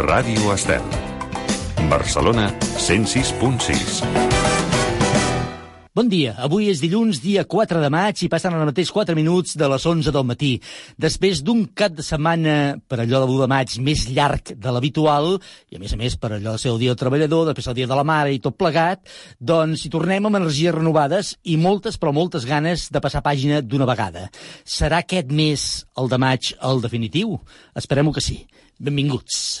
Ràdio Estel. Barcelona 106.6. Bon dia, avui és dilluns, dia 4 de maig, i passen ara mateix 4 minuts de les 11 del matí. Després d'un cap de setmana, per allò de l'1 de maig, més llarg de l'habitual, i a més a més per allò de ser el dia del treballador, després el dia de la mare i tot plegat, doncs hi tornem amb energies renovades i moltes, però moltes ganes de passar pàgina d'una vegada. Serà aquest mes, el de maig, el definitiu? Esperem-ho que sí. Benvinguts.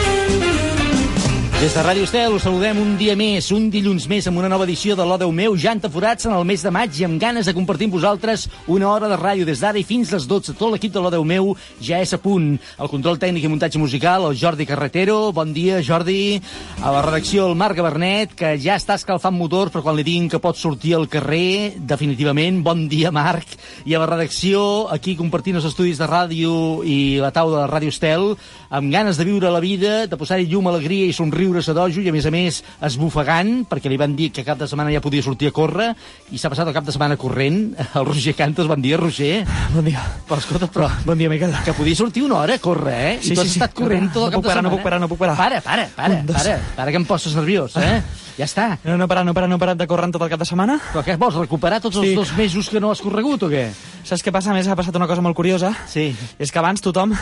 Des de Ràdio Estel us saludem un dia més, un dilluns més, amb una nova edició de l'Odeu meu, ja entaforats en el mes de maig i amb ganes de compartir amb vosaltres una hora de ràdio des d'ara i fins les 12. Tot l'equip de l'Odeu meu ja és a punt. El control tècnic i muntatge musical, el Jordi Carretero. Bon dia, Jordi. A la redacció, el Marc Gabernet, que ja està escalfant motor, però quan li diguin que pot sortir al carrer, definitivament. Bon dia, Marc. I a la redacció, aquí compartint els estudis de ràdio i la taula de Ràdio Estel, amb ganes de viure la vida, de posar-hi llum, alegria i somriure a dojo i a més a més esbufegant perquè li van dir que cap de setmana ja podia sortir a córrer i s'ha passat el cap de setmana corrent el Roger Cantos, bon dia Roger Bon dia. però escolta, però Bon dia, Miquel. que podia sortir una hora a córrer, eh? Sí, I tu sí, has sí. estat corrent No tot el puc cap de parar, no setmana. puc parar, no puc parar. Para, para, para, Un, para, para que em poses nerviós, eh? Ja està. No, no parat, no parat, no parat de córrer tot el cap de setmana. Però què vols, recuperar tots els Sí. dos mesos que no has corregut o què? Saps què passa? A més, ha passat una cosa molt curiosa. Sí. És que abans tothom,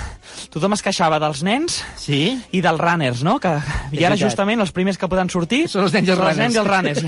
tothom es queixava dels nens Sí? i dels runners, no? Que, I ara, justament, els primers que poden sortir Són els nens i els els runners. nens i els runners.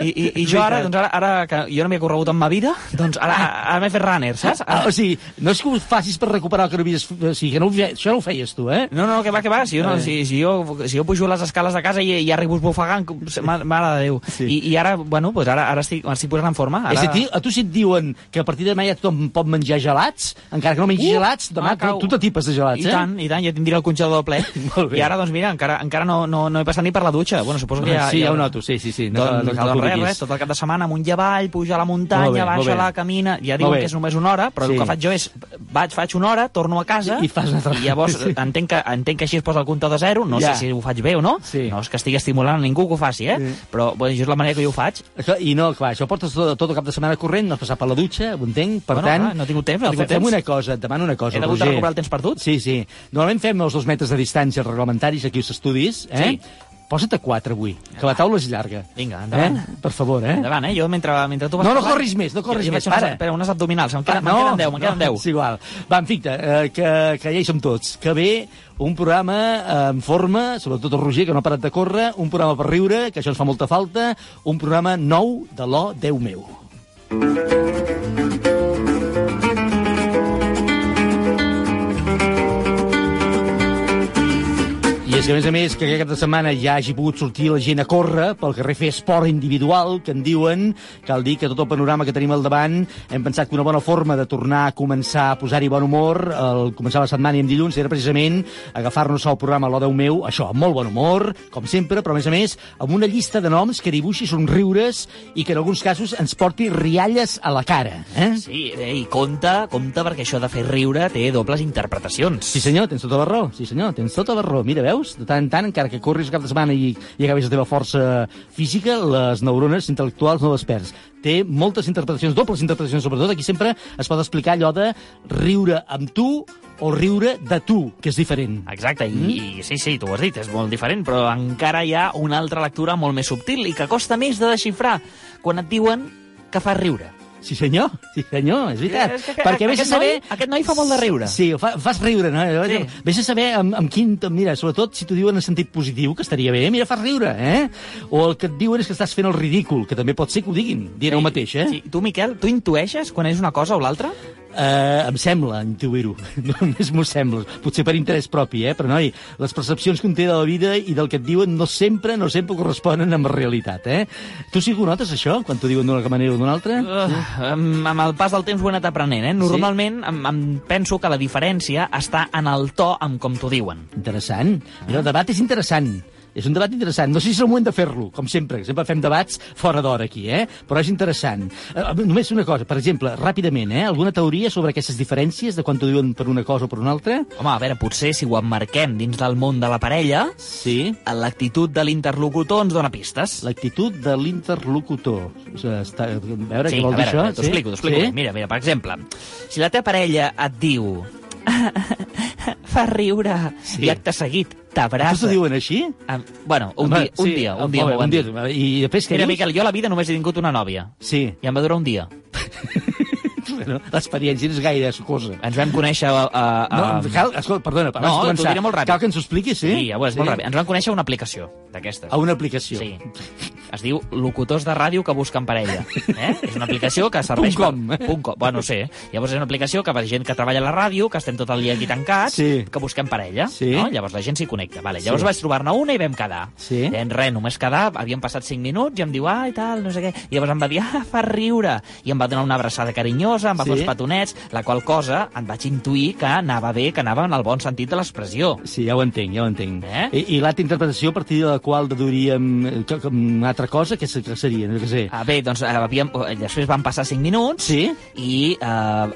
I, i, i jo ara, doncs ara, ara, que jo no m'he corregut en ma vida, doncs ara, ara m'he fet runner, saps? Ah, Ara, o sigui, no és que ho facis per recuperar el que no havies... O sigui, que no això no ho feies tu, eh? no, no, que va, que va, si jo, no, si, si, jo, si jo pujo les escales de casa i, i arribo esbufegant, ma- mare de Déu. Sí. I, I ara, bueno, pues ara, ara estic, estic posant en forma. Ara... És Ara... a, dir, a tu si et diuen que a partir de demà ja tothom pot menjar gelats, encara que no mengis Uh, gelats, demà ah, cau. tu t'atipes de gelats, I eh? tant, i tant, ja tindria el congelador ple. I ara, doncs mira, encara, encara no, no, no he passat ni per la dutxa. Bueno, suposo que ja... sí, ja ho noto, sí, sí, sí. No, doncs, no cal doncs res, res, tot el cap de setmana amunt i avall, puja a la muntanya, bé, baixa la camina... Ja diuen que és només una hora, però Sí. el que faig jo és... Vaig, faig una hora, torno a casa... I fas una altra- I llavors Sí. entenc, que, entenc que així es posa el compte de zero, no Ja. sé si ho faig bé o no, Sí. no és que estigui estimulant a ningú que ho faci, eh? Sí. Però bueno, jo és la manera que jo ho faig. Això- I no, clar, això portes tot, tot el cap de setmana corrent, no has passat per la dutxa, ho entenc, per Bueno, tant... clar, no he tingut temps, no he tingut fem temps. una cosa, et demano una cosa, He hagut de Roger. recuperar el temps perdut? Sí, sí. Normalment fem els dos metres de distància reglamentaris aquí als estudis, eh? Sí. Posa't a quatre avui, que la taula és llarga. Vinga, endavant. Eh? Per favor, eh? Endavant, eh? Jo, mentre, mentre tu vas No, no parlant- corris més, no corris jo, jo més, para. Espera, unes abdominals, em queden, Ah, queden 10, me'n queden 10. És igual. Va, en fi, eh, que, que ja hi som tots. Que bé, un programa eh, en forma, sobretot el Roger, que no ha parat de córrer, un programa per riure, que això ens fa molta falta, un programa nou de l'O Déu meu. I és que, a més a més, que aquest cap de setmana ja hagi pogut sortir la gent a córrer pel carrer fer esport individual, que en diuen, cal dir que tot el panorama que tenim al davant, hem pensat que una bona forma de tornar a començar a posar-hi bon humor, al començar la setmana i en dilluns, era precisament agafar-nos al programa L'O Déu meu, això, amb molt bon humor, com sempre, però a més a més, amb una llista de noms que dibuixi somriures i que en alguns casos ens porti rialles a la cara. Eh? Sí, i compte, compte, perquè això de fer riure té dobles interpretacions. Sí senyor, tens tota la raó, sí senyor, tens tota la raó. Mira, veus? De tant en tant, encara que corris cap de setmana i, i acabis la teva força física, les neurones intel·lectuals no les perds. Té moltes interpretacions, dobles interpretacions, sobretot. Aquí sempre es pot explicar allò de riure amb tu o riure de tu, que és diferent. Exacte, i, Mm. i sí, sí, tu ho has dit, és molt diferent, però encara hi ha una altra lectura molt més subtil i que costa més de desxifrar quan et diuen que fa riure. Sí senyor, sí senyor, és veritat. És que, Perquè vés a aquest, saber... noi, aquest noi fa molt de riure. Sí, fa, fas riure, no? Sí. Vés a saber amb, amb quin... Mira, sobretot si t'ho diuen en sentit positiu, que estaria bé, mira, fas riure, eh? O el que et diuen és que estàs fent el ridícul, que també pot ser que ho diguin, dient el mateix, eh? Sí, tu, Miquel, tu intueixes quan és una cosa o l'altra? Uh, em sembla intuir-ho, només m'ho sembla, potser per interès propi, eh? però noi, les percepcions que un té de la vida i del que et diuen no sempre, no sempre corresponen amb la realitat, eh? Tu sí que ho notes, això, quan t'ho diuen d'una manera o d'una altra? Uh, amb, amb el pas del temps ho he anat aprenent, eh? Normalment em, em penso que la diferència està en el to amb com t'ho diuen. Interessant. Mira, el debat és interessant. És un debat interessant. No sé si és el moment de fer-lo, com sempre, sempre fem debats fora d'hora aquí, eh? Però és interessant. Eh, només una cosa, per exemple, ràpidament, eh? Alguna teoria sobre aquestes diferències de quan t'ho diuen per una cosa o per una altra? Home, a veure, potser si ho emmarquem dins del món de la parella, Sí. l'actitud de l'interlocutor ens dona pistes. L'actitud de l'interlocutor. O sigui, està... A veure, Sí, què vol a dir veure, això? t'ho explico, t'ho explico. Sí? Mira, mira, per exemple, si la teva parella et diu fa riure Sí. i acte seguit Això t'abraça... t'ho diuen així? Em- Bueno, un Home, dia, un sí, dia, un dia m'ho van un dia. I després què Mira, dius? Miquel, jo a la vida només he tingut una nòvia. Sí. I em va durar un dia. Bueno, L'experiència no és gaire sucosa. Ens vam conèixer a... a, a... No, cal, escolta, perdona, abans No, de començar, diré molt ràpid. cal que ens ho expliquis, sí? Sí, ja ho és, molt ràpid. Ens vam conèixer a una aplicació d'aquestes. A una aplicació. Sí. Es diu locutors de ràdio que busquen parella. Eh? És una aplicació que serveix... Punt com, per... eh? Punt com. Bueno, no sé. Llavors és una aplicació que per gent que treballa a la ràdio, que estem tot el dia aquí tancats, Sí. que busquem parella. Sí. No? Llavors la gent s'hi connecta. Vale. Llavors Sí. vaig trobar-ne una i vam quedar. Sí. I en res, només quedar, havíem passat 5 minuts i em diu, ah, i tal, no sé què. I llavors em va dir, ah, fa riure. I em va donar una abraçada carinyosa, em va Sí. fer uns petonets, la qual cosa em vaig intuir que anava bé, que anava en el bon sentit de l'expressió. Sí, ja ho entenc, ja ho entenc. Eh? I, i l'altra interpretació a partir de la qual deduiríem que, que, una altra cosa, que, se- que seria? No sé. Ah, bé, doncs eh, havíem, eh, després van passar 5 minuts Sí? i eh,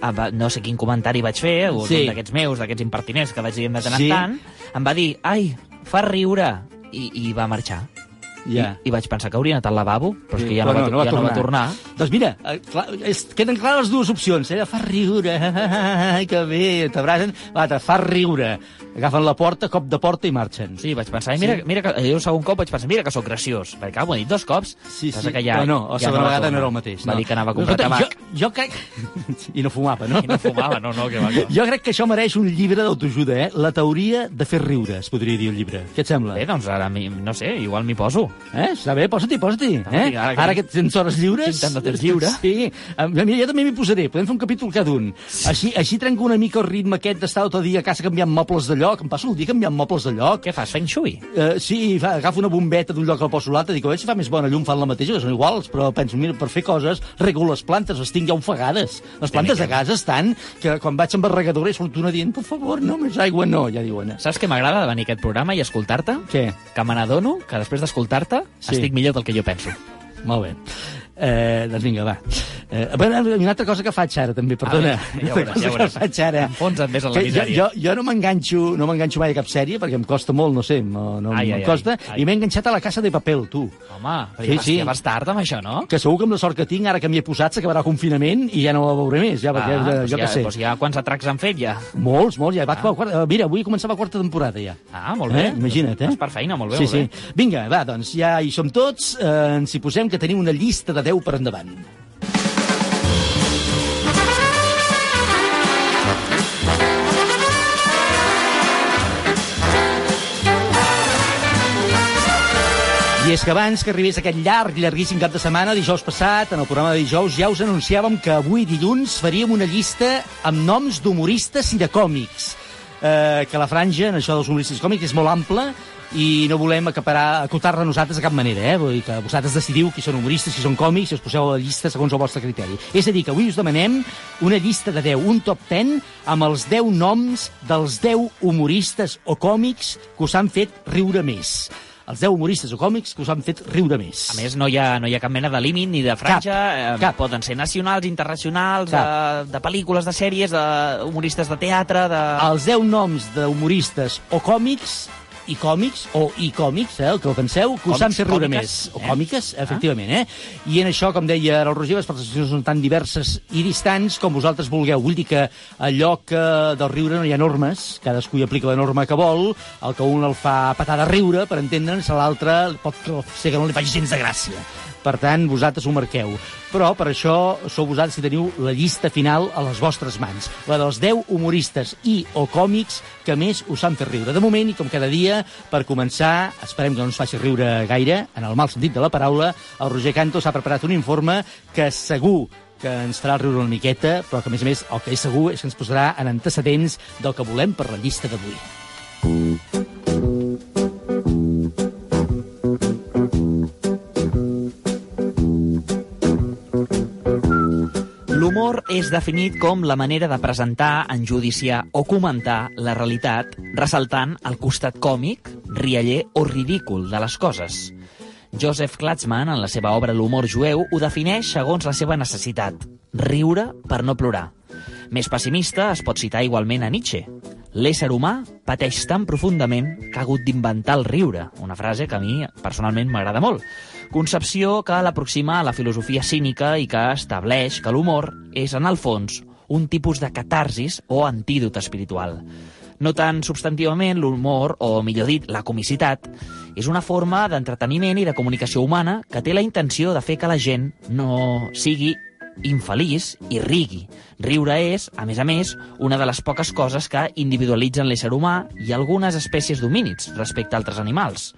eh, no sé quin comentari vaig fer, o sí. d'aquests meus, d'aquests impertinents que vaig dir de tant Sí. en tant, em va dir, ai, fa riure, i, i va marxar. Ja. I, I vaig pensar que hauria anat al lavabo, però és que ja, no, Però va, ja no va tornar. Doncs mira, eh, clar, és, queden clares les dues opcions. Eh? Fa riure, ai, que bé, t'abracen. L'altre, fa riure. Agafen la porta, cop de porta i marxen. Sí, vaig pensar, sí. mira, mira que, jo un segon cop vaig pensar, mira que sóc graciós. Perquè, clar, m'ho ha dit dos cops. Sí, sí. Que ja, Però no, la ja segona va vegada tornar. no era el mateix. Va no. dir que anava a comprar Escolta, tabac. Jo, jo crec... I no fumava, no? I no fumava, no, no, que va, que va. Jo crec que això mereix un llibre d'autoajuda, eh? La teoria de fer riure, es podria dir el llibre. Què et sembla? Bé, doncs ara, no sé, igual m'hi poso. Eh? Està bé, posa-t'hi, posa-t'hi. Eh? sí, ara que- Ara que tens hores lliures... Tinc tant de temps lliure. Sí. Mira, jo també m'hi posaré. Podem fer un capítol cada un. Així, així trenco una mica el ritme aquest d'estar tot el dia a casa canviant mobles de lloc. Em passo el dia canviant mobles de lloc. Què fas, feng shui? Uh, sí, fa, agafo una bombeta d'un lloc al poso l'altre, dic, a veure si fa més bona llum, fan la mateixa, que són iguals, però penso, mira, per fer coses, rego les plantes, les tinc ja ofegades. Les plantes de casa estan, que quan vaig amb barregadora i surt una dient, per favor, no, més aigua no, ja diuen. Saps què m'agrada de venir a aquest programa i escoltar-te? Què? Que me n'adono que després d'escoltar-te Sí. estic millor del que jo penso. Molt bé. Eh, doncs vinga, va. Eh, bueno, una altra cosa que faig ara, també, perdona. Ah, ja veuràs, ja veuràs. faig ara. Enfonsa't més en la Que jo, misèria. jo, jo no m'enganxo no m'enganxo mai a cap sèrie, perquè em costa molt, no sé, no, no Ai, em ai, costa, ai, ai. i m'he enganxat a la Casa de Papel, tu. Home, però Sí, ja, sí. ja vas tard amb això, no? Que segur que amb la sort que tinc, ara que m'hi he posat, s'acabarà el confinament i ja no la veuré més, ja, perquè, ah, eh, doncs jo ja, què sé. Doncs ja quants atracs han fet, ja? Molts, molts, ja vaig ah. quarta, mira, avui començava la quarta temporada, ja. Ah, molt bé. Eh? Imagina't, eh? Vas per feina, molt bé, sí, molt bé. sí. Vinga, va, doncs ja hi som tots, eh, ens hi posem que tenim una llista de 10 per endavant. I és que abans que arribés aquest llarg, llarguíssim cap de setmana, dijous passat, en el programa de dijous, ja us anunciàvem que avui dilluns faríem una llista amb noms d'humoristes i de còmics. Eh, que la franja, en això dels humoristes còmics, és molt ampla i no volem acaparar, acotar-la nosaltres de cap manera, eh? Vull dir que vosaltres decidiu qui són humoristes, qui són còmics, i us poseu a la llista segons el vostre criteri. És a dir, que avui us demanem una llista de 10, un top 10, amb els 10 noms dels 10 humoristes o còmics que us han fet riure més els 10 humoristes o còmics que us han fet riure més. A més, no hi ha, no hi ha cap mena de límit ni de franja. Cap, eh, cap. Poden ser nacionals, internacionals, Cap. de, de pel·lícules, de sèries, de humoristes de teatre, de... Els 10 noms d'humoristes o còmics i còmics, o i còmics, eh, el que ho penseu, que us han fet riure més. O eh? còmiques, efectivament, eh? I en això, com deia el Roger, les participacions són tan diverses i distants com vosaltres vulgueu. Vull dir que allò que del riure no hi ha normes, cadascú hi aplica la norma que vol, el que un el fa patar de riure, per entendre'ns, a l'altre pot ser que no li faci gens de gràcia. Per tant, vosaltres ho marqueu. Però per això sou vosaltres que teniu la llista final a les vostres mans. La dels 10 humoristes i o còmics que més us han fet riure. De moment, i com cada dia, per començar, esperem que no ens faci riure gaire, en el mal sentit de la paraula, el Roger Canto s'ha preparat un informe que segur que ens farà riure una miqueta, però que, a més a més, el que és segur és que ens posarà en antecedents del que volem per la llista d'avui. L'humor és definit com la manera de presentar, enjudiciar o comentar la realitat, ressaltant el costat còmic rialler o ridícul de les coses. Joseph Klatzmann, en la seva obra L'humor jueu, ho defineix segons la seva necessitat. Riure per no plorar. Més pessimista es pot citar igualment a Nietzsche. L'ésser humà pateix tan profundament que ha hagut d'inventar el riure, una frase que a mi personalment m'agrada molt. Concepció que l'aproxima a la filosofia cínica i que estableix que l'humor és, en el fons, un tipus de catarsis o antídot espiritual. No tan substantivament, l'humor, o millor dit, la comicitat, és una forma d'entreteniment i de comunicació humana que té la intenció de fer que la gent no sigui infeliç i rigui. Riure és, a més a més, una de les poques coses que individualitzen l'ésser humà i algunes espècies d'homínids respecte a altres animals.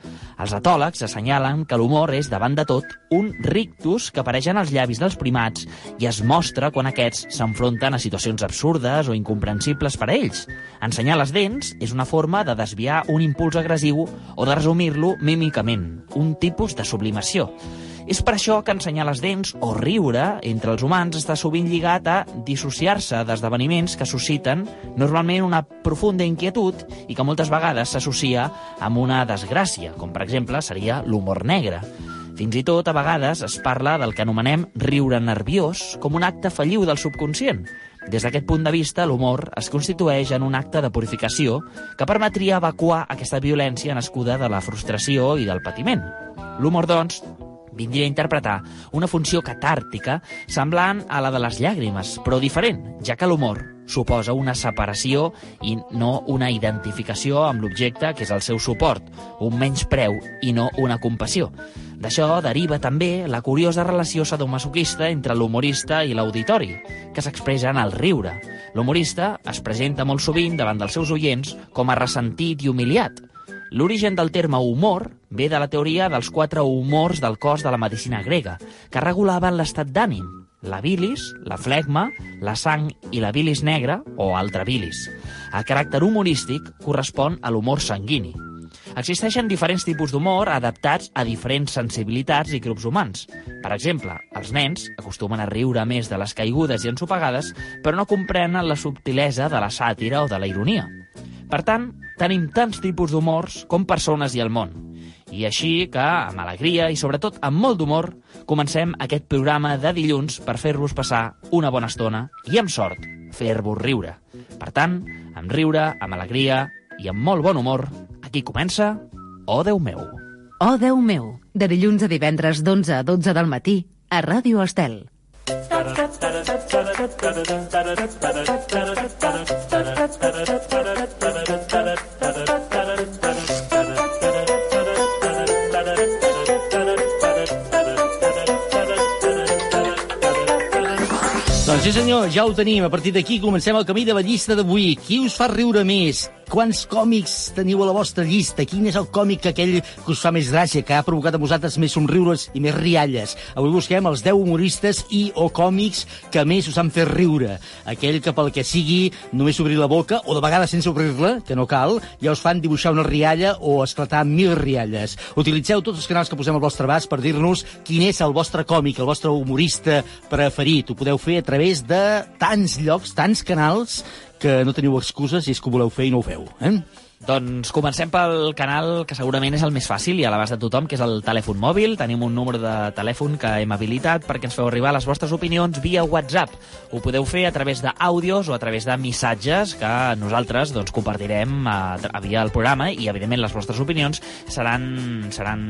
Els etòlegs assenyalen que l'humor és, davant de tot, un rictus que apareix en els llavis dels primats i es mostra quan aquests s'enfronten a situacions absurdes o incomprensibles per a ells. Ensenyar les dents és una forma de desviar un impuls agressiu o de resumir-lo mímicament, un tipus de sublimació. És per això que ensenyar les dents o riure entre els humans està sovint lligat a dissociar-se d'esdeveniments que susciten normalment una profunda inquietud i que moltes vegades s'associa amb una desgràcia, com per exemple seria l'humor negre. Fins i tot, a vegades, es parla del que anomenem riure nerviós com un acte falliu del subconscient. Des d'aquest punt de vista, l'humor es constitueix en un acte de purificació que permetria evacuar aquesta violència nascuda de la frustració i del patiment. L'humor, doncs, vindria a interpretar una funció catàrtica semblant a la de les llàgrimes, però diferent, ja que l'humor suposa una separació i no una identificació amb l'objecte que és el seu suport, un menyspreu i no una compassió. D'això deriva també la curiosa relació sadomasoquista entre l'humorista i l'auditori, que s'expressa en el riure. L'humorista es presenta molt sovint davant dels seus oients com a ressentit i humiliat, L'origen del terme humor ve de la teoria dels quatre humors del cos de la medicina grega, que regulaven l'estat d'ànim, la bilis, la flegma, la sang i la bilis negra, o altra bilis. El caràcter humorístic correspon a l'humor sanguini. Existeixen diferents tipus d'humor adaptats a diferents sensibilitats i grups humans. Per exemple, els nens acostumen a riure més de les caigudes i ensopegades, però no comprenen la subtilesa de la sàtira o de la ironia. Per tant, tenim tants tipus d'humors com persones i el món. I així que, amb alegria i sobretot amb molt d'humor, comencem aquest programa de dilluns per fer-vos passar una bona estona i, amb sort, fer-vos riure. Per tant, amb riure, amb alegria i amb molt bon humor, aquí comença Oh Déu meu. Oh, Déu meu, de dilluns a divendres d'11 a 12 del matí a Ràdio Estel. Doncs sí senyor, ja ho tenim. A partir d'aquí comencem el camí de la llista d'avui. Qui us fa riure més? Quants còmics teniu a la vostra llista? Quin és el còmic aquell que us fa més gràcia, que ha provocat a vosaltres més somriures i més rialles? Avui busquem els 10 humoristes i o còmics que més us han fet riure. Aquell que pel que sigui només obrir la boca, o de vegades sense obrir-la, que no cal, ja us fan dibuixar una rialla o esclatar mil rialles. Utilitzeu tots els canals que posem al vostre abast per dir-nos quin és el vostre còmic, el vostre humorista preferit. Ho podeu fer a través de tants llocs, tants canals, que no teniu excuses si és que ho voleu fer i no ho feu. Eh? Doncs comencem pel canal que segurament és el més fàcil i a l'abast de tothom, que és el telèfon mòbil. Tenim un número de telèfon que hem habilitat perquè ens feu arribar les vostres opinions via WhatsApp. Ho podeu fer a través d'àudios o a través de missatges que nosaltres doncs, compartirem a, a via el programa i, evidentment, les vostres opinions seran, seran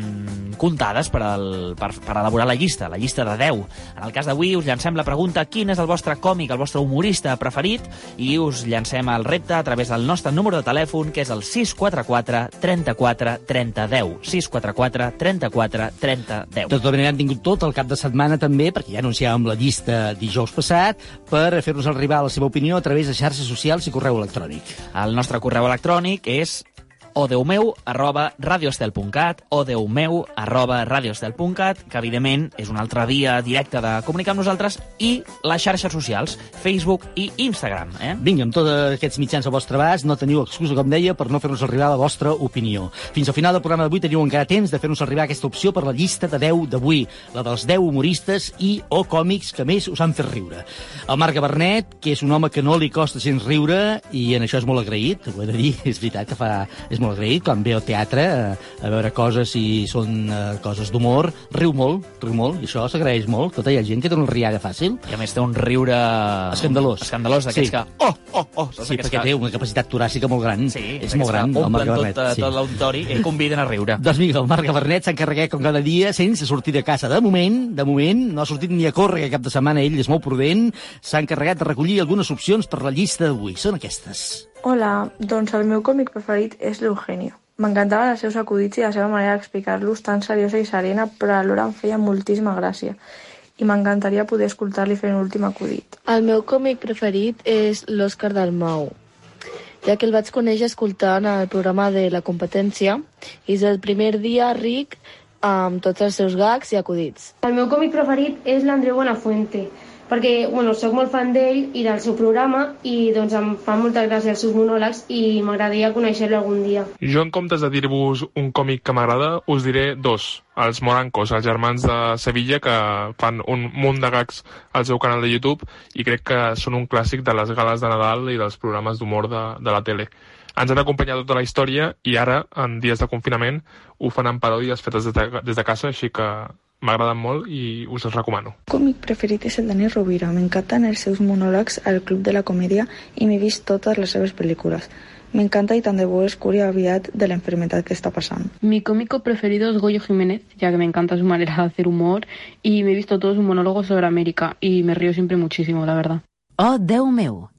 comptades per, al, per, per elaborar la llista, la llista de 10. En el cas d'avui us llancem la pregunta quin és el vostre còmic, el vostre humorista preferit i us llancem el repte a través del nostre número de telèfon, que és el 644 34 30 10. 644 34 30 10. De tota manera, hem tingut tot el cap de setmana també, perquè ja anunciàvem la llista dijous passat, per fer-nos arribar la seva opinió a través de xarxes socials i correu electrònic. El nostre correu electrònic és odeumeu arroba radioestel.cat odeumeu arroba radioestel.cat que evidentment és una altra via directa de comunicar amb nosaltres i les xarxes socials, Facebook i Instagram. Eh? Vinga, amb tots aquests mitjans al vostre abast, no teniu excusa, com deia, per no fer-nos arribar la vostra opinió. Fins al final del programa d'avui teniu encara temps de fer-nos arribar aquesta opció per la llista de 10 d'avui, la dels 10 humoristes i o còmics que més us han fet riure. El Marc Bernet, que és un home que no li costa gens riure, i en això és molt agraït, ho he de dir, és veritat que fa, és molt agraït, quan ve al teatre a, a veure coses i són uh, coses d'humor, riu molt, riu molt, i això s'agraeix molt. Tota hi ha gent que té una riada fàcil. I a més té un riure... Escandalós. Escandalós, d'aquests Sí. que... Oh, oh, oh! Sí, perquè que... té una capacitat toràcica molt gran. Sí, és molt gran, el Marc Gabernet. tot, eh, tot l'auditori i conviden a riure. Doncs mira, el Marc Gabernet s'ha encarregat com cada dia sense sortir de casa. De moment, de moment, no ha sortit ni a córrer cap de setmana, ell és molt prudent. S'ha encarregat de recollir algunes opcions per la llista d'avui. Són aquestes. Hola, doncs el meu còmic preferit és l'Eugenio. M'encantaven els seus acudits i la seva manera d'explicar-los tan seriosa i serena, però alhora em feia moltíssima gràcia. I m'encantaria poder escoltar-li fent un últim acudit. El meu còmic preferit és l'Òscar Dalmau, ja que el vaig conèixer escoltant el programa de la competència i és el primer dia ric amb tots els seus gags i acudits. El meu còmic preferit és l'Andreu Buenafuente, perquè bueno, sóc molt fan d'ell i del seu programa i doncs em fan molta gràcia els seus monòlegs i m'agradaria conèixer-lo algun dia. Jo, en comptes de dir-vos un còmic que m'agrada, us diré dos. Els Morancos, els germans de Sevilla, que fan un munt de gags al seu canal de YouTube i crec que són un clàssic de les gales de Nadal i dels programes d'humor de, de la tele. Ens han acompanyat tota la història i ara, en dies de confinament, ho fan en paròdies fetes des de, des de casa, així que m'agraden molt i us els recomano. El còmic preferit és el Dani Rovira. M'encanten els seus monòlegs al Club de la Comèdia i m'he vist totes les seves pel·lícules. M'encanta y tan de bo descubrir aviat de la enfermedad que está pasando. Mi cómico preferido es Goyo Jiménez, ya que me encanta su manera de hacer humor y me he visto todos sus monólogos sobre América y me río siempre muchísimo, la verdad. Oh, Déu meu!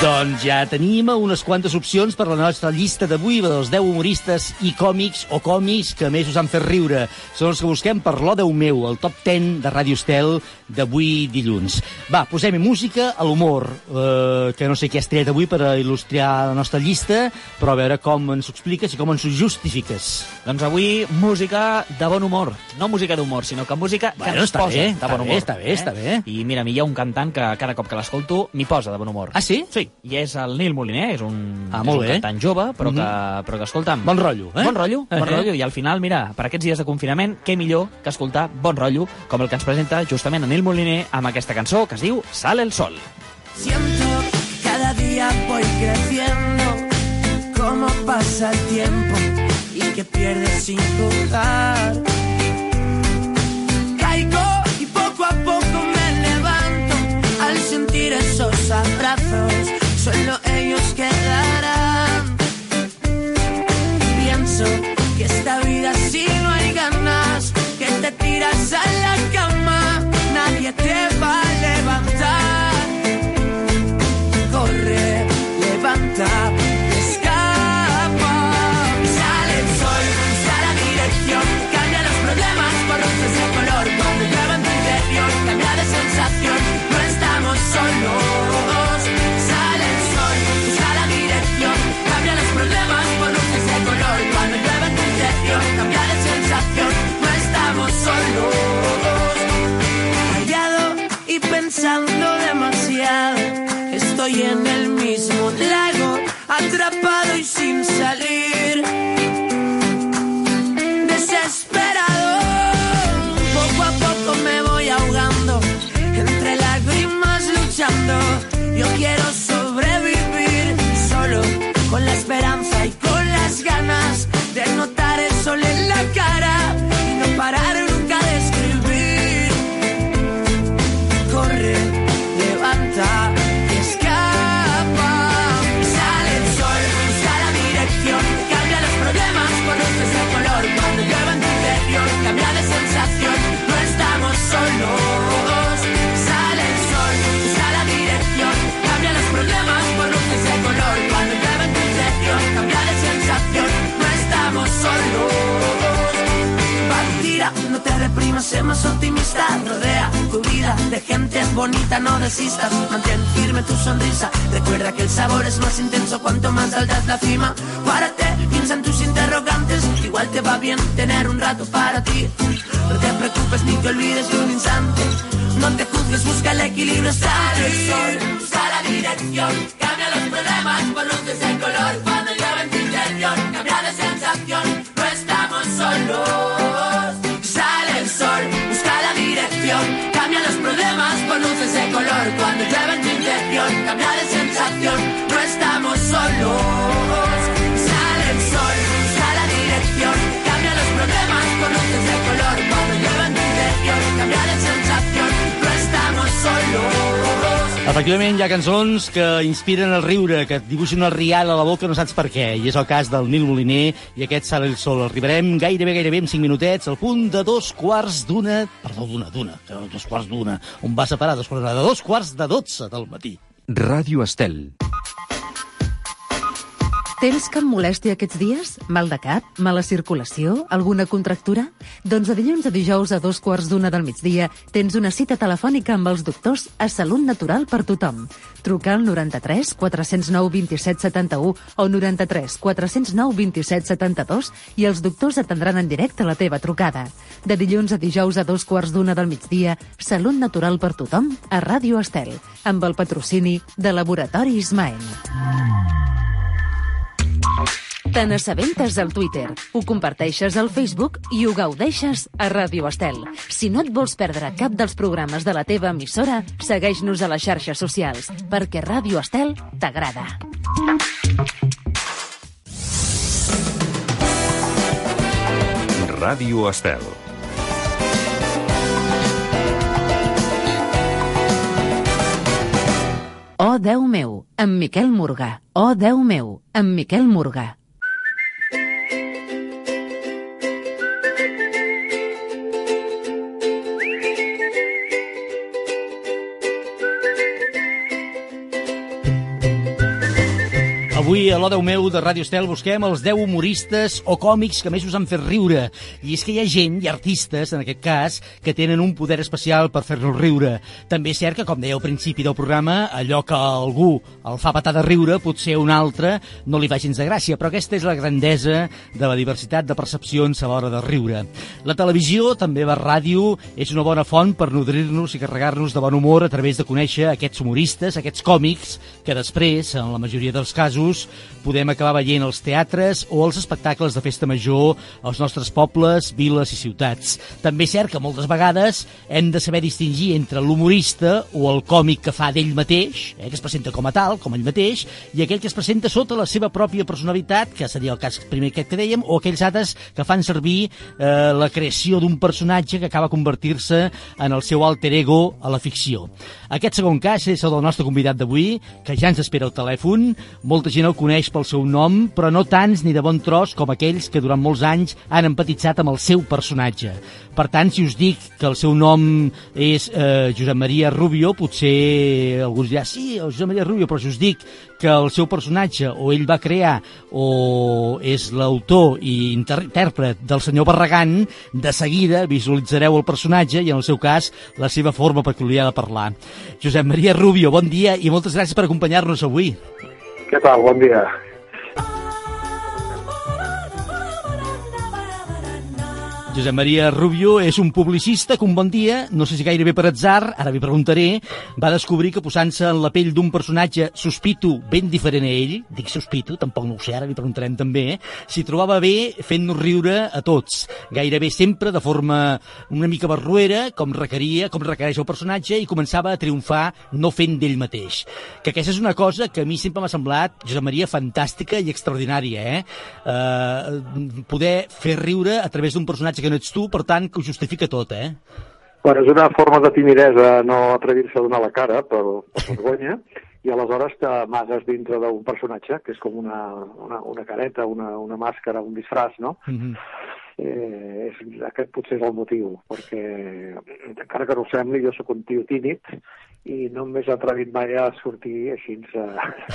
Doncs ja tenim unes quantes opcions per la nostra llista d'avui dels 10 humoristes i còmics o còmics que més us han fet riure. Són els que busquem per l'O Déu meu, el top 10 de Ràdio Estel d'avui dilluns. Va, posem música a l'humor, eh, que no sé què has tret avui per a il·lustrar la nostra llista, però a veure com ens ho expliques i com ens ho justifiques. Doncs avui música de bon humor. No música d'humor, sinó que música que Bueno, ens posa bé, de està bon bé, humor. eh? està bé, està bé. I mira, a mi hi ha un cantant que cada cop que l'escolto m'hi posa de bon humor. Ah, sí? Sí, i és el Nil Moliner, és un, Ah, és molt un bé. cantant jove, però, que, però que, escolta'm... Bon rotllo, eh? Bon rotllo, bon Eh, eh. rotllo. I al final, mira, per aquests dies de confinament, què millor que escoltar bon rotllo, com el que ens presenta justament Nil Moliner amb aquesta cançó que es diu Sale el sol. Siento cada día voy creciendo, cómo pasa el tiempo y que pierdes sin jugar. Caigo y poco a poco me levanto al sentir esos abrazos, a la cama, nadie te va cara bonita, no desistas. Mantén firme tu sonrisa. Recuerda que el sabor es más intenso cuanto más alta es la cima. Párate, piensa en tus interrogantes. Igual te va bien tener un rato para ti. No te preocupes ni te olvides de un instante. No te juzgues, busca el equilibrio. Sale el sol, busca la dirección. Cambia los problemas por luces de color. Cuando llueve en tu interior, cambia de sensación. No estamos solos. Solos. Sale el sol, busca la dirección, cambia los problemas por luces de color. Cuando llueve en tu interior, cambia de sensación, no estamos solos. Efectivament, hi ha cançons que inspiren el riure, que et dibuixen el rial a la boca no saps per què, i és el cas del Nil Moliner i aquest Sale el Sol. Arribarem gairebé, gairebé en 5 minutets, al punt de dos quarts d'una... Perdó, d'una, d'una, que dos quarts d'una. On va separar dos quarts d'una? De dos quarts de dotze del matí. Ràdio Estel. Tens cap molèstia aquests dies? Mal de cap? Mala circulació? Alguna contractura? Doncs de dilluns a dijous a dos quarts d'una del migdia tens una cita telefònica amb els doctors a Salut Natural per tothom. Truca al 93 409 27 71 o 93 409 27 72 i els doctors atendran en directe la teva trucada. De dilluns a dijous a dos quarts d'una del migdia, Salut Natural per tothom a Ràdio Estel, amb el patrocini de Laboratori Ismael. Te n'assabentes al Twitter, ho comparteixes al Facebook i ho gaudeixes a Ràdio Estel. Si no et vols perdre cap dels programes de la teva emissora, segueix-nos a les xarxes socials, perquè Ràdio Estel t'agrada. Ràdio Estel. Oh, Déu meu, amb Miquel Morgà. Oh, Déu meu, amb Miquel Morgà. Avui a l'Odeu meu de Ràdio Estel busquem els 10 humoristes o còmics que més us han fet riure. I és que hi ha gent, i artistes, en aquest cas, que tenen un poder especial per fer-nos riure. També és cert que, com deia al principi del programa, allò que algú el fa patar de riure, potser un altre no li fa gens de gràcia, però aquesta és la grandesa de la diversitat de percepcions a l'hora de riure. La televisió, també la ràdio, és una bona font per nodrir-nos i carregar-nos de bon humor a través de conèixer aquests humoristes, aquests còmics, que després, en la majoria dels casos, podem acabar veient els teatres o els espectacles de festa major als nostres pobles, viles i ciutats. També és cert que moltes vegades hem de saber distingir entre l'humorista o el còmic que fa d'ell mateix, eh, que es presenta com a tal, com ell mateix, i aquell que es presenta sota la seva pròpia personalitat, que seria el cas primer que dèiem, o aquells altres que fan servir eh, la creació d'un personatge que acaba convertir-se en el seu alter ego a la ficció. Aquest segon cas és el del nostre convidat d'avui, que ja ens espera al telèfon. Molta gent el coneix pel seu nom, però no tants ni de bon tros com aquells que durant molts anys han empatitzat amb el seu personatge. Per tant, si us dic que el seu nom és eh, Josep Maria Rubio, potser algú us dirà, sí, el Josep Maria Rubio, però si us dic que el seu personatge o ell va crear o és l'autor i intèrpret del senyor Barragán, de seguida visualitzareu el personatge i, en el seu cas, la seva forma peculiar de parlar. Josep Maria Rubio, bon dia i moltes gràcies per acompanyar-nos avui. Què tal? Bon dia. Josep Maria Rubio és un publicista que un bon dia, no sé si gairebé per atzar, ara li preguntaré, va descobrir que posant-se en la pell d'un personatge sospito ben diferent a ell, dic sospito, tampoc no ho sé, ara li preguntarem també, s'hi trobava bé fent-nos riure a tots, gairebé sempre de forma una mica barruera, com requeria, com requereix el personatge, i començava a triomfar no fent d'ell mateix. Que aquesta és una cosa que a mi sempre m'ha semblat, Josep Maria, fantàstica i extraordinària, eh? eh poder fer riure a través d'un personatge que no ets tu, per tant, que ho justifica tot, eh? Bueno, és una forma de timidesa no atrevir-se a donar la cara per, per vergonya i aleshores t'amagues dintre d'un personatge que és com una, una, una careta, una, una màscara, un disfraç, no? Mm -hmm. eh, és, aquest potser és el motiu, perquè encara que no ho sembli, jo sóc un tio tímid i no m'he atrevit mai a sortir així a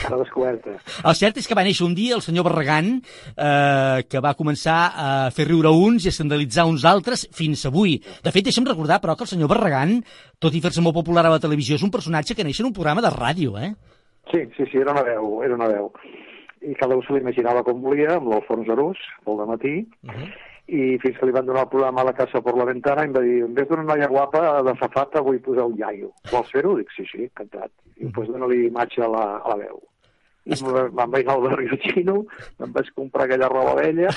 cara descoberta. El cert és que va néixer un dia el senyor Barragán, eh, que va començar a fer riure uns i a escandalitzar uns altres fins avui. De fet, deixa'm recordar, però, que el senyor Barragán, tot i fer-se molt popular a la televisió, és un personatge que neix en un programa de ràdio, eh? Sí, sí, sí, era una veu, era una veu. I cada un se l'imaginava com volia, amb l'Alfons Arús, al matí, Uh -huh. I fins que li van donar el programa a la casa per la ventana em va dir, en vez d'una noia guapa de safata vull posar un iaio. Vols fer-ho? Dic, sí, sí, encantat. I després dona-li imatge a la, a la veu. I me'n vaig anar al barri de Xino, em vaig comprar aquella roba vella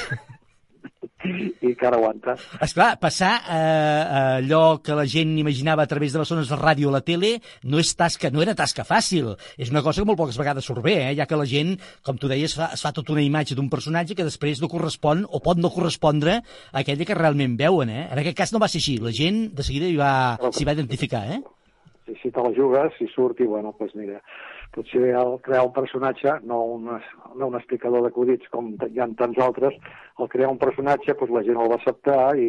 i que ara aguanta. Esclar, passar eh, allò que la gent imaginava a través de les zones de ràdio o la tele no és tasca, no era tasca fàcil. És una cosa que molt poques vegades surt bé, eh? ja que la gent, com tu deies, fa, es fa tota una imatge d'un personatge que després no correspon o pot no correspondre a aquella que realment veuen. Eh? En aquest cas no va ser així. La gent de seguida hi va, s'hi va identificar. Eh? si, si te la jugues, si surt i, bueno, doncs mira, potser el crear un personatge, no un, no un explicador d'acudits com hi ha tants altres, el crear un personatge, doncs la gent el va acceptar i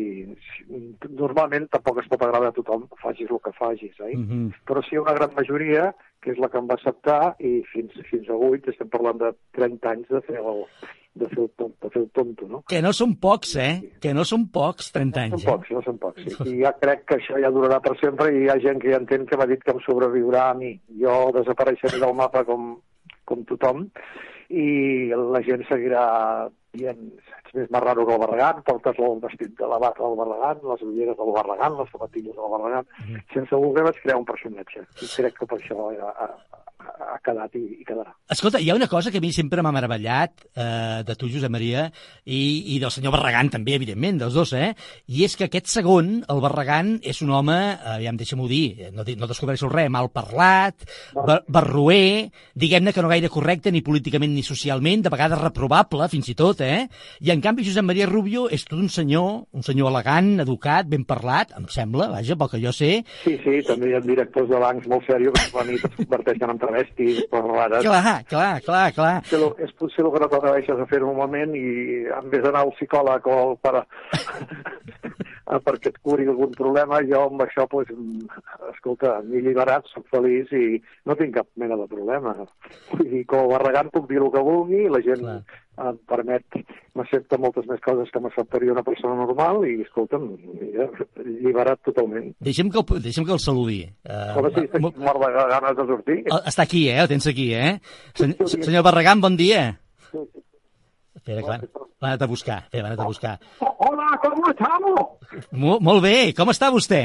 normalment tampoc es pot agradar a tothom, facis el que facis, eh? Mm -hmm. però sí una gran majoria, que és la que em va acceptar, i fins, fins avui, estem parlant de 30 anys de fer el, de fer el, tonto, de fer el tonto, no? Que no són pocs, eh? Que no són pocs, 30 anys. Són pocs, no són pocs, sí. I ja crec que això ja durarà per sempre i hi ha gent que ja entén que m'ha dit que em sobreviurà a mi. Jo desapareixeré del mapa com, com tothom i la gent seguirà dient més marrano que el Barragán, portes el vestit de la bata del Barragán, les ulleres del Barragán, les sabatilles del Barragán. Sense voler vaig crear un personatge i crec que per això ha, ha, ha quedat i, i quedarà. Escolta, hi ha una cosa que a mi sempre m'ha meravellat eh, de tu, Josep Maria, i, i del senyor Barragán també, evidentment, dels dos, eh? I és que aquest segon, el Barragán, és un home, eh, ja em deixa-m'ho dir, no, no descobreixo res, mal parlat, bar barroer, diguem-ne que no gaire correcte ni políticament ni socialment, de vegades reprobable, fins i tot, eh? I en canvi Josep Maria Rubio és tot un senyor, un senyor elegant, educat, ben parlat, em sembla, vaja, pel que jo sé. Sí, sí, també hi ha directors de bancs molt serios que a la nit es converteixen en travestis, parlades. Clar, clar, clar, clar. Potser lo- és potser el que no t'atreveixes a fer en un moment i en vez d'anar al psicòleg o al pare perquè et curi algun problema, jo amb això, pues, mm, escolta, m'he lliberat, soc feliç i no tinc cap mena de problema. Vull dir, com a barregant puc dir el que vulgui, la gent Clar. em permet, m'accepta moltes més coses que m'acceptaria una persona normal i, escolta'm, mira, lliberat totalment. Deixa'm que, el- deixa'm que el saludi. Uh, Home, sí, estic mort de ganes de sortir. Està aquí, eh? El tens aquí, eh? Sen senyor Barragán, bon dia. Espera, que van anat a buscar. Espera, anat a buscar. Hola, ¿cómo estamos? Mo molt bé, com està vostè?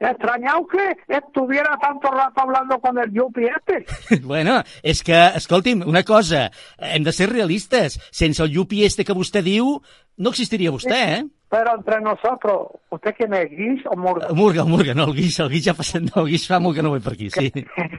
Extrañado que estuviera tanto rato hablando con el Yupi este. bueno, és que, escolti'm, una cosa, hem de ser realistes. Sense el llupi este que vostè diu, no existiria vostè, eh? Pero entre nosotros, ¿usted quién es, Guis o Murga? El Murga, Murga, no, el Guix, el Guix ja fa, no, el Guix fa molt que no ve per aquí, sí.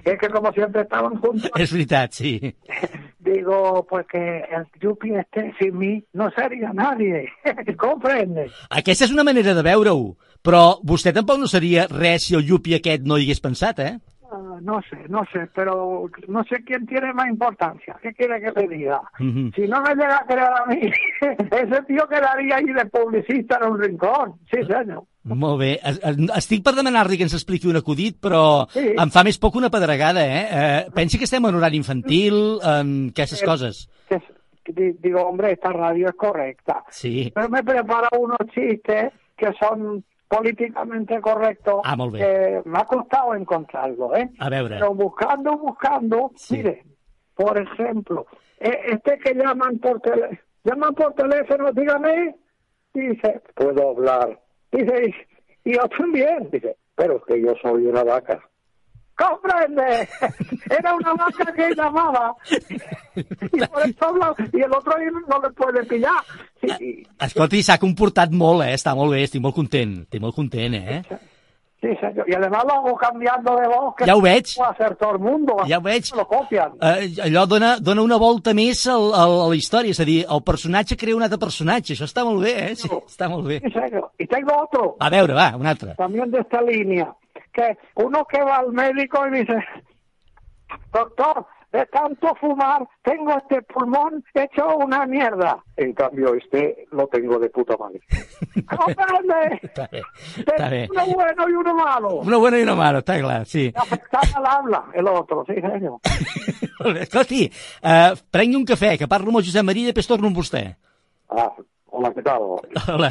Es que como siempre estaban juntos, És veritat, sí. digo, pues que el Yupi este sin mí no sería nadie. ¿Comprende? Aquesta és una manera de veure-ho, però vostè tampoc no seria res si el llupi aquest no hi hagués pensat, eh? Ah, no sé, no sé, pero no sé quién tiene más importancia. ¿Qué quiere que le diga? Mhm. Si no me llega a creer a mí, ese tío quedaría ahí de publicista en un rincón. Sí, señor. Molt bé. Es- es- Estic per demanar-li que ens expliqui un acudit, però Sí. em fa més poc una pedregada, eh? eh pensi que estem en horari infantil, en aquestes Eh, coses. Que- que di- digo, hombre, esta radio es correcta. Sí. Pero me prepara unos chistes que son políticamente correctos. Ah, molt bé. que me ha costado encontrarlo, ¿eh? A veure. Buscando, buscando, mire, por ejemplo, eh, este que llaman por teléfono, llaman por teléfono, dígame, dice, puedo hablar. Dice, y yo también, dice, pero que yo soy una vaca. ¡Comprende! Era una vaca que llamaba. Y por eso habla, y el otro no le puede pillar. Sí, Escolti, s'ha comportat molt, eh? Està molt bé, estic molt content. Estic molt content, eh? sí, señor. Y además lo hago cambiando de voz, que Ya ho veig. puede hacer todo el mundo. Ja ho veig. Lo copian. Eh, allò dona, dona una volta més al, al, a la història, és a dir, el personatge crea un altre personatge. Això està molt bé, eh? Sí, està molt bé. Sí, señor. Y tengo otro. A veure, va, un altre. también de esta línea, que uno que va al médico y dice, doctor, de tanto fumar tengo este pulmón hecho una mierda. En cambio, este lo tengo de puta madre. ¡Comprende! Està bé, està bé. Uno bueno y uno malo. Una bona i una mala, està clar, sí. Afectar al habla, el otro, sí, bé. Escolti, uh, prengui un cafè, que parlo amb el Josep Maria i després torno amb vostè. Ah, hola, què tal? Hola.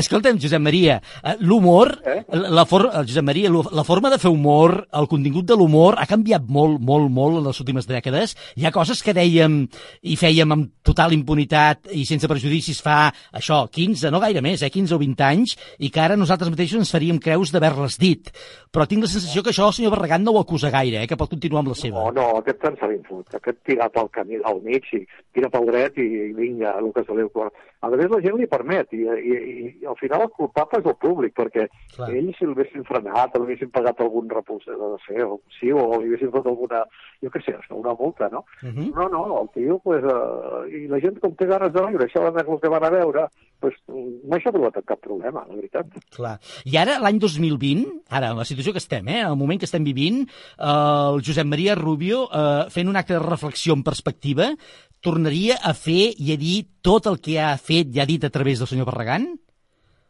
Escolta'm, Josep Maria, eh, l'humor, la, la, for, eh, Josep Maria, la forma de fer humor, el contingut de l'humor ha canviat molt, molt, molt en les últimes dècades. Hi ha coses que dèiem i fèiem amb total impunitat i sense prejudicis fa, això, 15, no gaire més, eh, 15 o 20 anys, i que ara nosaltres mateixos ens faríem creus d'haver-les dit. Però tinc la sensació que això el senyor Barragán no ho acusa gaire, eh, que pot continuar amb la seva. No, no, aquest tant se l'infut. Aquest tira pel camí al mig i tira pel dret i, i vinga, el que se li ocorre. A vegada la gent li permet, i, i, i al final el culpable és el públic, perquè Clar. ells si l'haguessin frenat, o li haguessin pagat algun repulsat, no sé, o, sí, o li haguessin fet alguna, jo què sé, una multa, no? Mhm. No, no, el tio, pues, uh, i la gent com té ganes de riure, això van el que van a veure, pues, mai s'ha trobat cap problema, la veritat. Clar. I ara, l'any 2020, ara, la situació que estem, eh, el moment que estem vivint, eh, el Josep Maria Rubio, eh, fent un acte de reflexió en perspectiva, tornaria a fer i a dir tot el que ha fet i ha dit a través del senyor Barragán?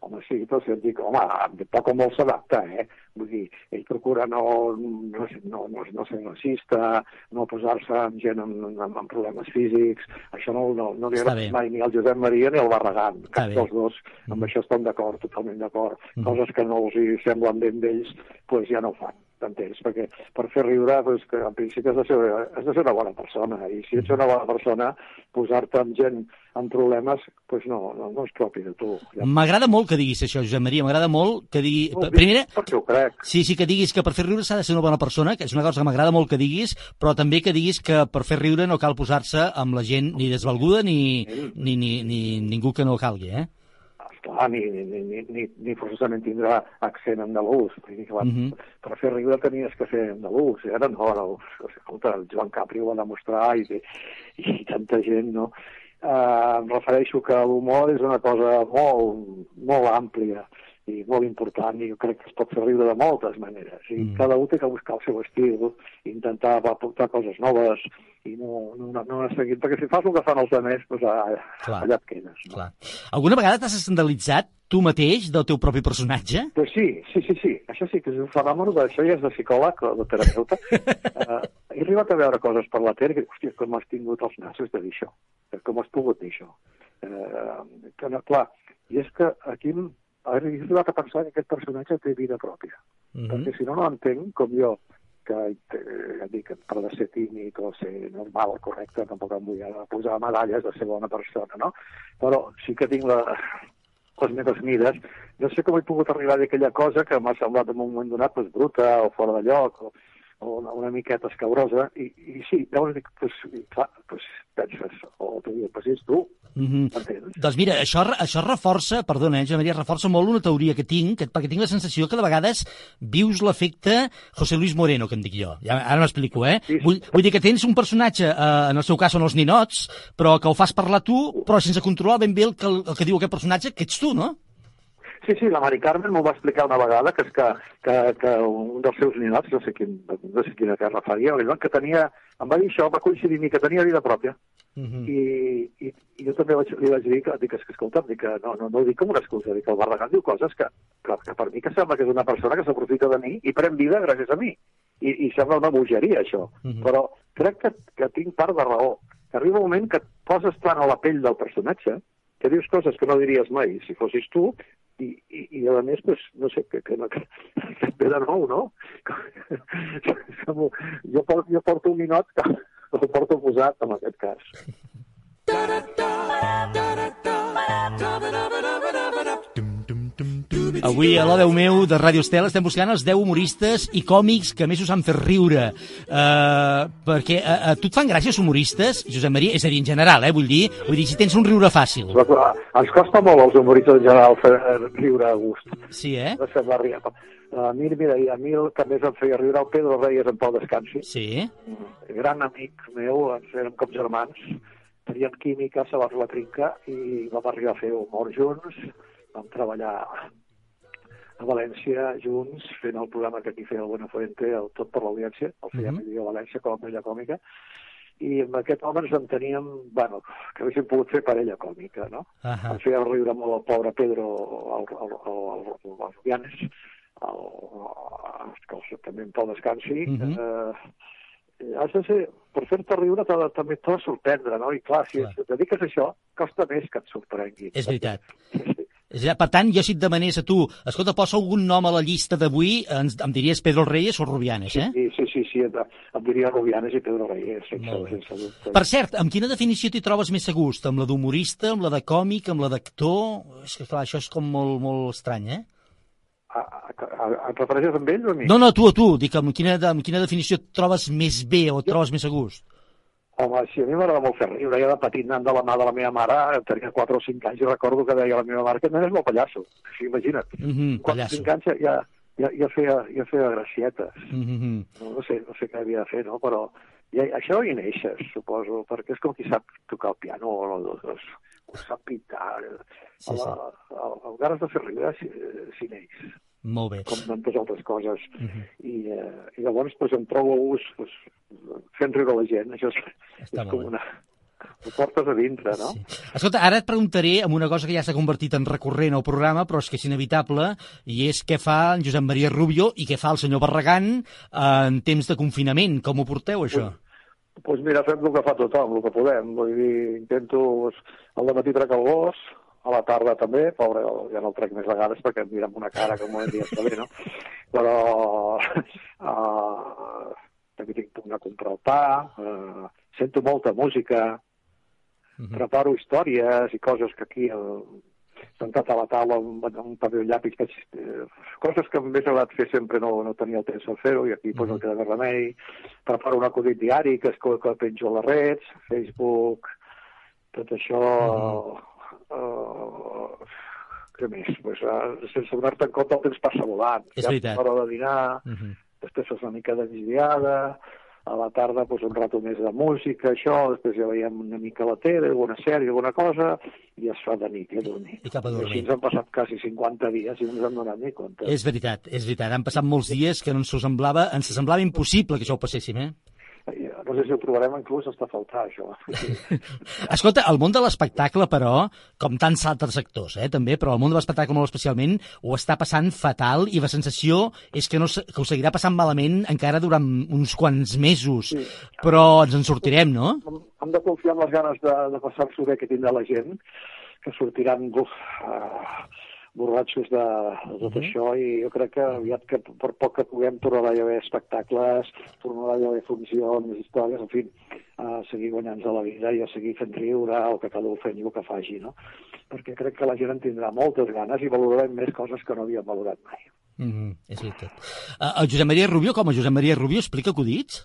Home, sí, però si et dic, home, poc o molt s'adapta, eh? Vull dir, ell procura no, no, no, no, no ser racista, no posar-se amb gent amb, amb, amb problemes físics, això no, no, no li agrada mai ni al Josep Maria ni al Barragán, Està cap dels dos, amb això estan d'acord, totalment d'acord. Mhm. Coses que no els hi semblen ben d'ells, doncs ja no ho fan t'entens? Perquè per fer riure, doncs, que en principi has de, ser, has de ser una bona persona, i si ets una bona persona, posar-te amb gent amb problemes, doncs no, no, no és propi de tu. Ja. M'agrada molt que diguis això, Josep Maria, m'agrada molt que digui... Dic Primera, perquè ho crec. Sí, sí, que diguis que per fer riure s'ha de ser una bona persona, que és una cosa que m'agrada molt que diguis, però també que diguis que per fer riure no cal posar-se amb la gent ni desvalguda ni, ni, ni, ni ningú que no calgui, eh? Esclar, ni, ni, ni, ni, ni, forçosament tindrà accent andalús. Vull dir que, Mhm. mm -hmm. Per fer riure tenies que ser andalús, i ara no, no. Escolta, el Joan Capri ho va demostrar i, i tanta gent, no? Uh, em refereixo que l'humor és una cosa molt, molt àmplia i molt important i jo crec que es pot fer riure de moltes maneres. I Mm. cada un té que buscar el seu estil, intentar aportar coses noves i no, no, no anar seguint, perquè si fas el que fan els altres, doncs allà, Clar. allà et quedes. No? Clar. Alguna vegada t'has escandalitzat tu mateix del teu propi personatge? Pues sí, sí, sí, sí. Això sí que és un fenomen, d'això ja és de psicòleg o de terapeuta. uh, he arribat a veure coses per la tele que, hòstia, com has tingut els nassos de dir això. Com has pogut dir això. Uh, que no, clar, i és que aquí he arribat a pensar que aquest personatge té vida pròpia. Mhm. Perquè si no, no entenc com jo, que eh, ja dic, per de ser tímid o ser normal, correcte, tampoc em vull posar medalles de ser bona persona, no? Però sí que tinc la, les meves mides, no sé com he pogut arribar a dir aquella cosa que m'ha semblat en un moment donat pues, bruta o fora de lloc o una, una miqueta escabrosa, i, i sí, llavors dic, pues, clar, pues, penses, o tu dius, pues és tu, Mm -hmm. Doncs mira, això, això reforça, perdona, eh, Maria, reforça molt una teoria que tinc, que, perquè tinc la sensació que de vegades vius l'efecte José Luis Moreno, que em dic jo. Ja, ara m'explico, eh? Sí. Vull, vull dir que tens un personatge, eh, en el seu cas són els ninots, però que ho fas parlar tu, però sense controlar ben bé el que, el que diu aquest personatge, que ets tu, no? Sí, sí, la Mari Carmen m'ho va explicar una vegada, que és que, que, que un dels seus ninots, no sé, quin, no sé quina terra faria, que tenia, em va dir això, va coincidir mi, que tenia vida pròpia. Mm -hmm. I, i, i jo també vaig, li vaig dir que, dic, que escolta, dic que no, no, no ho dic com una excusa, dic que el Barragán diu coses que, que, que per mi que sembla que és una persona que s'aprofita de mi i pren vida gràcies a mi. I, i sembla una bogeria, això. Mhm. Però crec que, que tinc part de raó. Que arriba un moment que et poses tant a la pell del personatge que dius coses que no diries mai si fossis tu i, i, i a més, pues, no sé, que, que, no, que, que ve de nou, no? jo, porto, jo porto un ninot que el porto posat en aquest cas. Avui a l'Odeu meu de Ràdio Estel estem buscant els 10 humoristes i còmics que més us han fet riure. Uh, perquè a, a tu et fan gràcia els humoristes, Josep Maria? És a dir, en general, eh, vull dir, vull dir si tens un riure fàcil. Però, clar, ens costa molt als humoristes en general fer riure a gust. Sí, eh? No sembla riure. A mi, mira, a mi el que més em feia riure el Pedro Reyes en Pau Descansi. Sí. Gran amic meu, ens érem com germans, teníem química, se va fer la trinca i vam arribar a fer humor junts, vam treballar a València junts, fent el programa que aquí feia el Buenafuente, el Tot per l'Audiència, el feia mm -hmm. a València com a parella còmica, i amb aquest home ens enteníem, bueno, que haguéssim pogut fer parella còmica, no? Ahà. Ens feia riure molt el pobre Pedro, el, el, el, el, el Rubianes, el, el, que també en Pau Descansi. Mhm. eh, has de ser, per fer-te riure t'ha de, també t'ha de sorprendre, no? I clar, si Clar. et dediques a això, costa més que et sorprengui. És veritat. És a dir, Per tant, jo si et demanés a tu, escolta, posa algun nom a la llista d'avui, em diries Pedro Reyes o Rubianes, eh? Sí, sí, sí, sí em, em diria Rubianes i Pedro Reyes, sense, sense dubte. Per cert, amb quina definició t'hi trobes més a gust? Amb la d'humorista, amb la de còmic, amb la d'actor? És que, clar, això és com molt, molt estrany, eh? Et refereixes amb ell o a mi? No, no, tu, a tu. Dic, amb quina, amb quina definició et trobes més bé o et trobes més a gust? Home, sí, a mi m'agrada molt fer riure. Jo de petit anant de la mà de la meva mare, tenia 4 o 5 anys i recordo que deia a la meva mare que nen és molt pallasso. Sí, imagina't. Mm -hmm, 4 o pallasso. 5 anys ja, ja, ja, feia, ja feia gracietes. Mm -hmm. No, no, sé, no sé què havia de fer, no? Però ja, això hi neixes, suposo, perquè és com qui sap tocar el piano o, o, o, o sap pintar. Sí, Sí, sí. Amb ganes de fer riure s'hi neix, Molt bé. com tantes altres coses. Mm -hmm. I, eh, i llavors pues, em trobo a gust pues, fent riure la gent. Això és, Està és com bé. una... Ho portes a dintre, no? Sí. Escolta, ara et preguntaré amb una cosa que ja s'ha convertit en recurrent al programa, però és que és inevitable, i és què fa en Josep Maria Rubio i què fa el senyor Barragán eh, en temps de confinament. Com ho porteu, això? Doncs pues mira, fem el que fa tothom, el que podem. Vull dir, intento... Pues, al matí trec el gos, a la tarda també, pobre, ja no el trec més vegades perquè em mira amb una cara que molt dia està bé, no? Però uh, també tinc punt a comprar el pa, uh, sento molta música, Mhm. preparo històries i coses que aquí uh, sentat a la taula amb, amb un paper de llapis, que, eh, coses que m'hauria agradat fer sempre no, no tenia el temps de fer-ho i aquí pues, no queda més remei. Preparo un acudit diari que, es, que penjo a les reds, Facebook, tot això... Uh, què més? Pues, uh, sense donar-te en compte el temps passa volant. És ja veritat. l'hora de dinar, Mm -hmm. després fas una mica de migdiada, a la tarda pues, un rato més de música, això, després ja veiem una mica la tele, alguna sèrie, alguna cosa, i es fa de nit, i a dormir. I cap a dormir. I així ens han passat quasi 50 dies i no ens hem donat ni compte. És veritat, és veritat. Han passat molts dies que no ens semblava, ens semblava impossible que això ho passéssim, eh? No sé si ho trobarem inclús hasta faltar, això. Escolta, el món de l'espectacle, però, com tants altres sectors, eh, també, però el món de l'espectacle molt especialment, ho està passant fatal i la sensació és que, no, que ho seguirà passant malament encara durant uns quants mesos. Sí. Però ens en sortirem, no? Hem de confiar en les ganes de, de passar-s'ho bé que tindrà la gent, que sortiran buf, uh, borratxos de, de tot això i jo crec que aviat que per poc que puguem tornarà a haver espectacles, tornarà a haver funcions, històries, en fi, a seguir guanyant-nos la vida i a seguir fent riure o que cada un fent el que faci, no? Perquè crec que la gent en tindrà moltes ganes i valorarem més coses que no havíem valorat mai. Mm -hmm, és veritat. Uh, el Josep Maria Rubio, com a Josep Maria Rubio, explica acudits?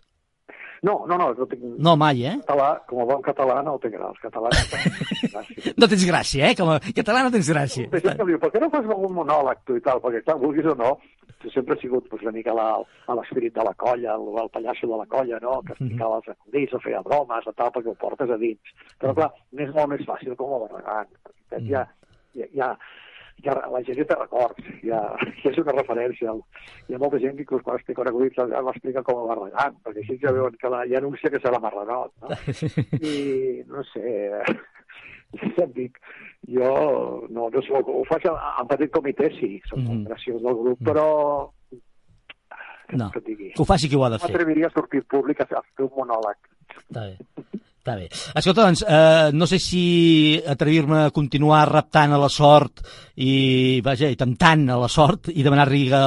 No, no, no, no tinc... No, mai, eh? Català, com a bon català no tinc els catalans. Gràcies. No tens gràcia, eh? Com a català no tens gràcia. Gent que diu, per què no fas algun monòleg tu i tal? Perquè, clar, vulguis o no, sempre he sigut pues, una mica la, a l'esperit de la colla, el, el pallasso de la colla, no? Que explicava els acudits, o feia bromes o tal, perquè ho portes a dins. Però, clar, és molt més fàcil com a barragant. perquè Ja, ja, ja, la gent ja té records, ja, ja és una referència. Hi ha molta gent que inclús quan explica un acudit ja l'explica com a barragant, perquè així ja veuen que la, ja anuncia que serà marranot, no? I, no sé, ja et dic, jo no, no soc, ho faig en, petit comitè, sí, soc molt graciós del grup, però No, que que ho faci qui ho ha de No fer. m'atreviria a sortir públic a fer un monòleg. Està bé. Està bé. Escolta, doncs, eh, no sé si atrevir-me a continuar reptant a la sort i, vaja, i temptant a la sort i demanar-li que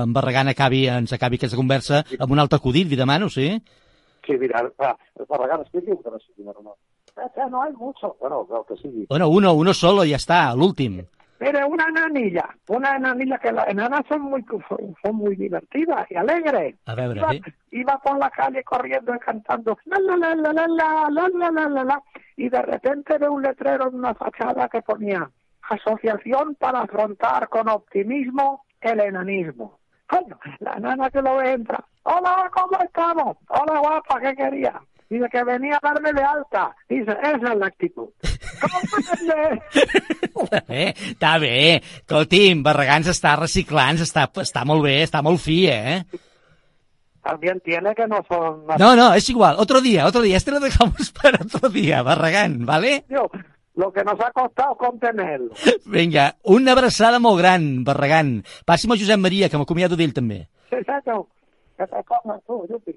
en Barragán acabi, ens acabi aquesta conversa amb un altre acudit, li demano, sí? Sí, mira, va, Barragán, expliqui que no sigui normal. Eh, no hay mucho. Bueno, el que sigui. Bueno, uno, uno solo, ya está, l'últim. Mire, una nanilla, una nanilla que las enanas son muy, son, son muy divertidas y alegres. A veure, Iba, eh? iba por la calle corriendo y cantando la la la la la la la la la la la y de repente ve un letrero en una fachada que ponía Asociación para afrontar con optimismo el enanismo. Coño, la nana que lo ve entra. Hola, ¿cómo estamos? Hola, guapa, ¿qué quería? Dice que venía a darme de alta. Dice, esa es la actitud. Està bé, està bé. Escolti'm, Barragán s'està reciclant, està, està molt bé, està molt fi, eh? También tiene que no son... No, no, es igual. Otro día, otro día. Este lo dejamos para otro día, Barragán, ¿vale? Dios, lo que nos ha costado contenerlo. Vinga, una abraçada molt gran, Barragán. Passi'm a Josep Maria, que m'acomiado d'ell també. Sí, que te comas tú, Yupi.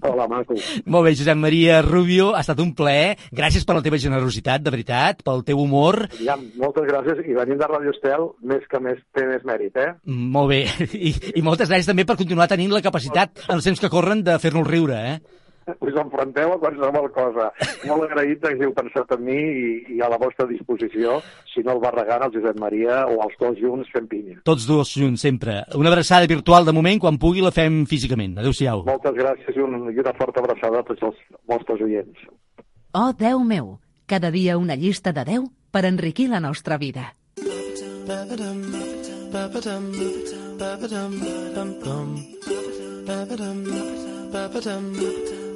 Hola, maco. Molt bé, Josep Maria Rubio, ha estat un plaer. Gràcies per la teva generositat, de veritat, pel teu humor. Ja, moltes gràcies i venint de Radio Estel, més que més, té més mèrit, eh? Molt bé. I, I moltes gràcies també per continuar tenint la capacitat, en els temps que corren, de fer-nos riure, eh? Us enfronteu a qualsevol cosa. Molt agraït que heu pensat en mi i, i a la vostra disposició, si no el Barragán, el Josep Maria o els dos junts fent pinya. Tots dos junts, sempre. Una abraçada virtual de moment, quan pugui la fem físicament. Adéu-siau. Moltes gràcies i una, i una forta abraçada a tots els vostres oients. Oh, Déu meu, cada dia una llista de 10 per enriquir la nostra vida.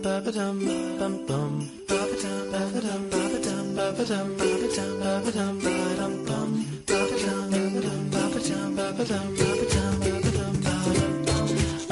Ba-ba-dum, ba-ba-dum, ba-ba-dum, ba-ba-dum, ba-ba-dum, ba-ba-dum, ba-ba-dum, ba-ba-dum, ba-ba-dum, ba-ba-dum, ba-ba-dum, ba-ba-dum,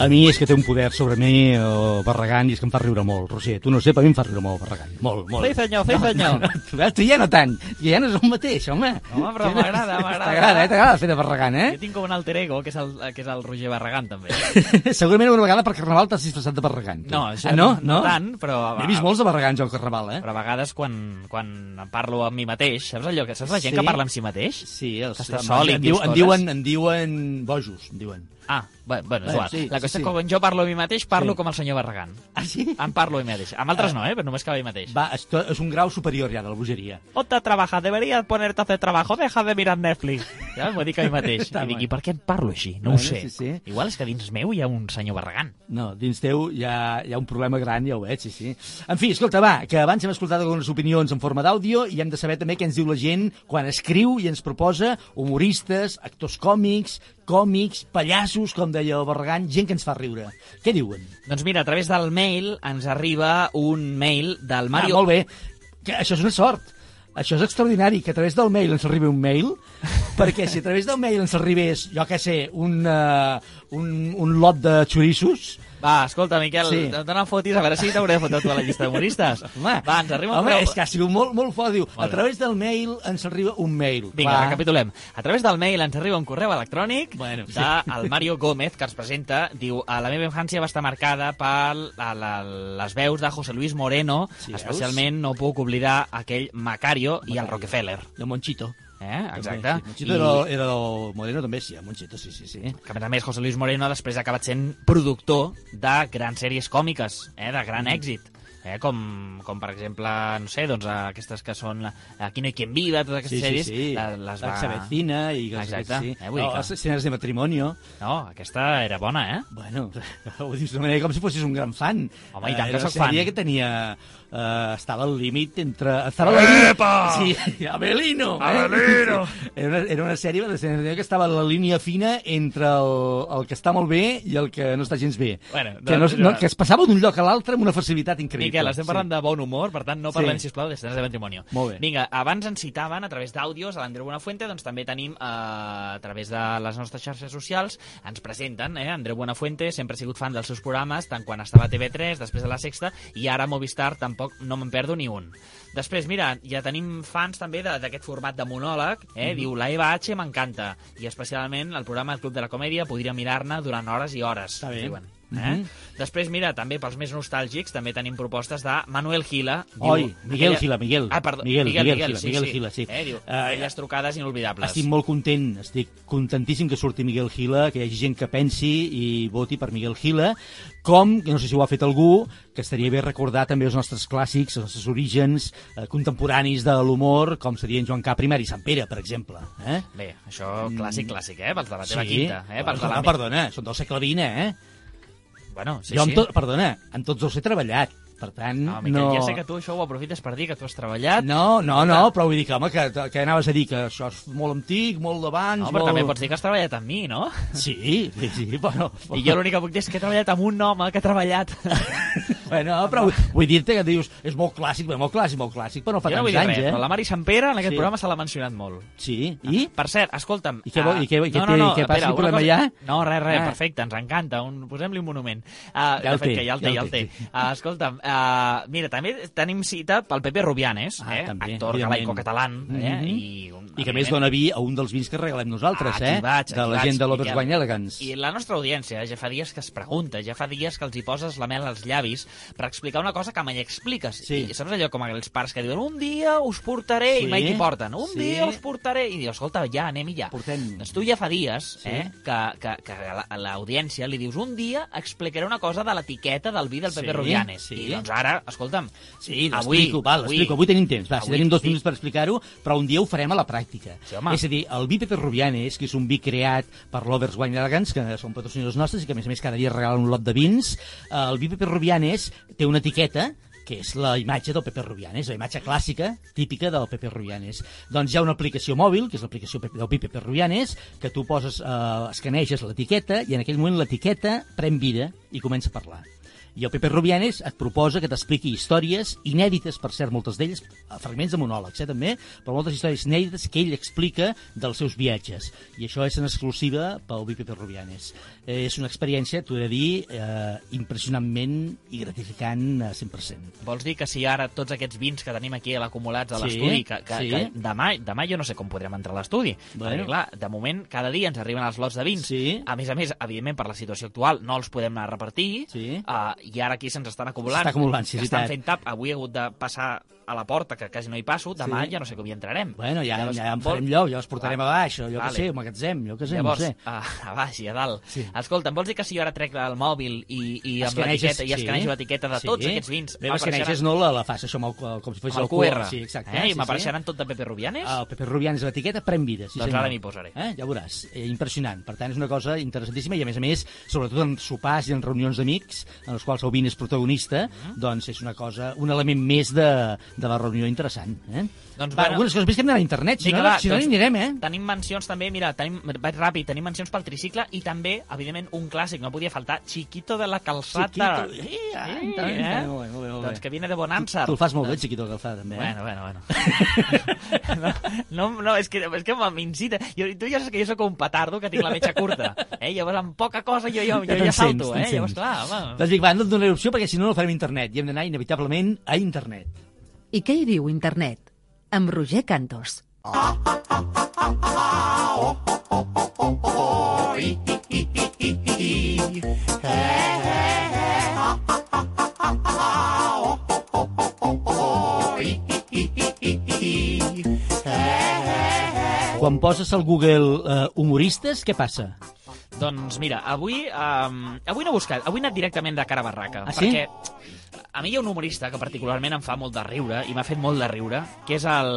A mi és que té un poder sobre mi, el Barragán, i és que em fa riure molt. Roger, tu no sé, però a mi em fa riure molt, Barragán. Molt, molt. Sí, senyor, sí, senyor. No, tu, veus, tu ja no tant. Ja no és el mateix, home. Home, però m'agrada, m'agrada. T'agrada, eh? T'agrada fer de Barragán, eh? Jo tinc com un alter ego, que és el, que és el Roger Barragán, també. Segurament una vegada per Carnaval t'has disfressat de Barragán. tu. No, això ah, no? no tant, però- He vist molts de Barragans al Carnaval, eh? Però a vegades quan, quan em parlo amb mi mateix, saps allò que saps la gent Sí. que parla amb si mateix? Sí, els, que està sol i dius diu, coses. diuen, en diuen bojos, en diuen. Ah, bueno, bueno és igual. sí, la sí, qüestió sí. és que quan jo parlo a mi mateix, parlo Sí. com el senyor Barragán. Ah, sí? Em parlo a mi mateix. Amb altres no, eh? Però només que a mi mateix. Va, esto és un grau superior ja de la bogeria. Otra trabaja, deberías ponerte a hacer trabajo, deja de mirar Netflix. Ja m'ho dic a mi mateix. I dic, bé. i per què em parlo així? No Bueno, ho sé. sí, sí. Igual és que dins meu hi ha un senyor Barragán. No, dins teu hi ha, hi ha un problema gran, ja ho veig, sí, sí. En fi, escolta, va, que abans hem escoltat algunes opinions en forma d'àudio i hem de saber també què ens diu la gent quan escriu i ens proposa humoristes, actors còmics, còmics, pallassos, com deia el Barragán, gent que ens fa riure. Què diuen? Doncs mira, a través del mail ens arriba un mail del Mario... Ah, molt bé. Que això és una sort. Això és extraordinari, que a través del mail ens arribi un mail, perquè si a través del mail ens arribés, jo què sé, un, uh, un, un lot de xorissos... Va, escolta, Miquel, Sí. dona fotis, a veure si t'hauré fotre tu a la llista d'humoristes. Home, Va, ens arriba home, és que ha sigut molt, molt fort. Diu, Molt a través del mail ens arriba un mail. Vinga, Clar. recapitulem. A través del mail ens arriba un correu electrònic Bueno, sí. del Mario Gómez, que ens presenta, diu, a la meva infància va estar marcada per la, la, les veus de José Luis Moreno, Sí, veus? especialment no puc oblidar aquell Macario i el Rockefeller. De Monchito. Eh? Exacte. També, sí. Monchito era, era el Moreno també, sí, el Monchito, sí, sí, sí. Que a més a més José Luis Moreno després ha acabat sent productor de grans sèries còmiques, eh? de gran Mm. èxit. Eh? Com, com per exemple, no sé, doncs aquestes que són la- Aquí no hi quien viva, totes aquestes Sí, sí, sèries sí. la- les va... Xavecina i... Exacte. Sí. Eh, vull que- les escenes de matrimonio. No, aquesta era bona, eh? Bueno, ho dius d'una manera com si fossis un gran fan. Home, i tant Eh, que era soc fan. que tenia... Uh, estava al límit entre... Estava a la línia... Epa! Sí, Abelino! eh? Abelino! Era una, era una sèrie de sèrie que estava a la línia fina entre el, el que està molt bé i el que no està gens bé. Bueno, que, no, doncs, no, que es passava d'un lloc a l'altre amb una facilitat increïble. Miquel, estem parlant de bon humor, per tant no parlem, Sí. sí. sisplau, d'escenes de matrimoni. Molt bé. Vinga, abans ens citaven a través d'àudios a l'Andreu Buenafuente, doncs també tenim eh, a través de les nostres xarxes socials, ens presenten, eh? Andreu Buenafuente sempre ha sigut fan dels seus programes, tant quan estava a TV3, després a la Sexta, i ara a Movistar tampoc no me'n perdo ni un. Després, mira, ja tenim fans també de- d'aquest format de monòleg, eh? Mhm. Diu, la Eva H m'encanta, i especialment el programa El Club de la Comèdia podria mirar-ne durant hores i hores, Està bé. diuen. Eh? Mhm. Després, mira, també pels més nostàlgics, també tenim propostes de Manuel Gila. Oi, Miguel Gila, Miguel. Ah, perdó, Miguel, Miguel, Miguel Gila, sí, Miguel sí. Gila, sí. Eh, diu, Eh, aquelles trucades inolvidables. Estic molt content, estic contentíssim que surti Miguel Gila, que hi hagi gent que pensi i voti per Miguel Gila, com, que no sé si ho ha fet algú, que estaria bé recordar també els nostres clàssics, els nostres orígens eh, contemporanis de l'humor, com serien Joan Capri i Mari Sant Pere, per exemple. Eh? Bé, això clàssic, clàssic, eh? Pels de la teva Sí. quinta. Eh? Pels de no, la... perdona, són del segle XX, eh? Bueno, sí, jo, sí. amb tot, perdona, en tots dos he treballat, per tant, No, Miquel, no... ja sé que tu això ho aprofites per dir que tu has treballat. No, no, no, però vull dir que, home, que, que anaves a dir que això és molt antic, molt d'abans... No, però molt... també pots dir que has treballat amb mi, no? Sí, sí, sí, però... I jo l'únic que puc dir és que he treballat amb un home que ha treballat. Bueno, però vull, vull dir-te que dius, és molt clàssic, bé, molt clàssic, molt clàssic, però no fa jo no tants anys, res, eh? però la Mari Sant Pere en aquest Sí. programa se l'ha mencionat molt. Sí, i? Per cert, escolta'm... I què vol- ah, i què- i què no, no, no, què passa, espera, problema hi ha? No, res, res, Ah. perfecte, ens encanta. Un... Posem-li un monument. Uh, Ja de el fet, té, que ja el té, ja ja el el té. té. Uh, escolta'm, uh, mira, també tenim cita pel Pepe Rubianes, Ah, eh? també, actor galaico-català, eh? Mhm. I, un, I que a més dona vi a un dels vins que regalem nosaltres, Aquí eh? vaig, de la vaig, gent de l'Oberts Miquel. Wine Elegance. I la nostra audiència ja fa dies que es pregunta, ja fa dies que els hi poses la mel als llavis per explicar una cosa que mai expliques. Sí. I saps allò com els pares que diuen un dia us portaré Sí. i mai t'hi porten. Un Sí. dia us portaré i dius, escolta, ja, anem-hi ja. Portem... Doncs tu ja fa dies Sí. eh, que, que, que a la- a l'audiència li dius un dia explicaré una cosa de l'etiqueta del vi del Pepe Sí, Rubianes. sí. I doncs ara, escolta'm, Sí, avui, val, avui. Avui tenim temps, va, si Avui, tenim dos sí. minuts per explicar-ho, però un dia ho farem a la pràctica. Sí, home. és a dir, el vi Pepe Rubianes, que és un vi creat per Lovers Wine Elegance, que són patrocinadors nostres i que a més a més cada dia regalen un lot de vins, eh, el vi Pepe Rubianes té una etiqueta que és la imatge del Pepe Rubianes, la imatge clàssica, típica del Pepe Rubianes. Doncs hi ha una aplicació mòbil, que és l'aplicació Pepe- del Pepe Rubianes, que tu poses, eh, escaneges l'etiqueta i en aquell moment l'etiqueta pren vida i comença a parlar. I el Pepe Rubianes et proposa que t'expliqui històries inèdites, per cert, moltes d'elles, eh, fragments de monòlegs, eh, també, però moltes històries inèdites que ell explica dels seus viatges. I això és en exclusiva pel Pepe Rubianes. Eh, és una experiència, t'ho he de dir, eh, impressionantment i gratificant a 100%. Vols dir que si ara tots aquests vins que tenim aquí acumulats a Sí, l'estudi, que, que, sí. que demà, demà jo no sé com podrem entrar a l'estudi, Bueno. perquè clar, de moment cada dia ens arriben els lots de vins, Sí. a més a més, evidentment per la situació actual no els podem anar a repartir, Sí. uh, i ara aquí se'ns estan acumulant, S'està acumulant, sí, estan fent tap, avui he hagut de passar a la porta, que quasi no hi passo, demà Sí. ja no sé com hi entrarem. Bueno, ja, Llavors, ja en vol- farem lloc, ja els portarem Ah, a baix, o jo vale. què sé, magatzem, jo què sé, Llavors, no sé. a, a baix i a dalt. Sí. Escolta, em vols dir que si jo ara trec el mòbil i, i amb l'etiqueta i escanejo l'etiqueta de tots sí. aquests vins, Bé, escaneges no la, la fas això el, com si fos amb el QR, Sí, exacte. eh? I sí, m'apareixeran tot de Pepe Rubianes? El Pepe Rubianes, l'etiqueta pren vida. Sí, Doncs senyor. ara m'hi posaré. Eh? Ja veuràs. Eh, impressionant. Per tant, és una cosa interessantíssima i, a més a més, sobretot en sopars i en reunions d'amics, en els quals el vin és protagonista, Mhm. doncs és una cosa, un element més de, de la reunió interessant. Eh? Doncs va, bueno. algunes coses més que hem d'anar a internet, si Vinga, no, va, si no doncs anirem, eh? Tenim mencions també, mira, tenim, vaig ràpid, tenim mencions pel tricicle i també, evidentment, un clàssic, no podia faltar, Chiquito de la Calzata. Chiquito, eh, Sí, eh? tant, molt bé, molt bé, molt bé. Doncs que viene de Bonanza. Tu el fas molt bé, Chiquito Calzada, també, eh? Bueno, bueno, bueno. no, no, no, és que, és que m'incita. Jo, tu ja saps que jo sóc un petardo que tinc la metxa curta. Eh? Llavors, amb poca cosa jo, jo, jo ja salto, eh? Llavors, clar, home. Doncs vinga, va, no et donaré opció perquè si no no farem internet i hem d'anar inevitablement a internet. I què hi diu internet? Amb Roger Cantos. Quan poses al Google eh, humoristes, què passa? Doncs mira, avui, um, avui no he buscat, avui he anat directament de cara a barraca. Ah, sí? Perquè a mi hi ha un humorista que particularment em fa molt de riure, i m'ha fet molt de riure, que és el,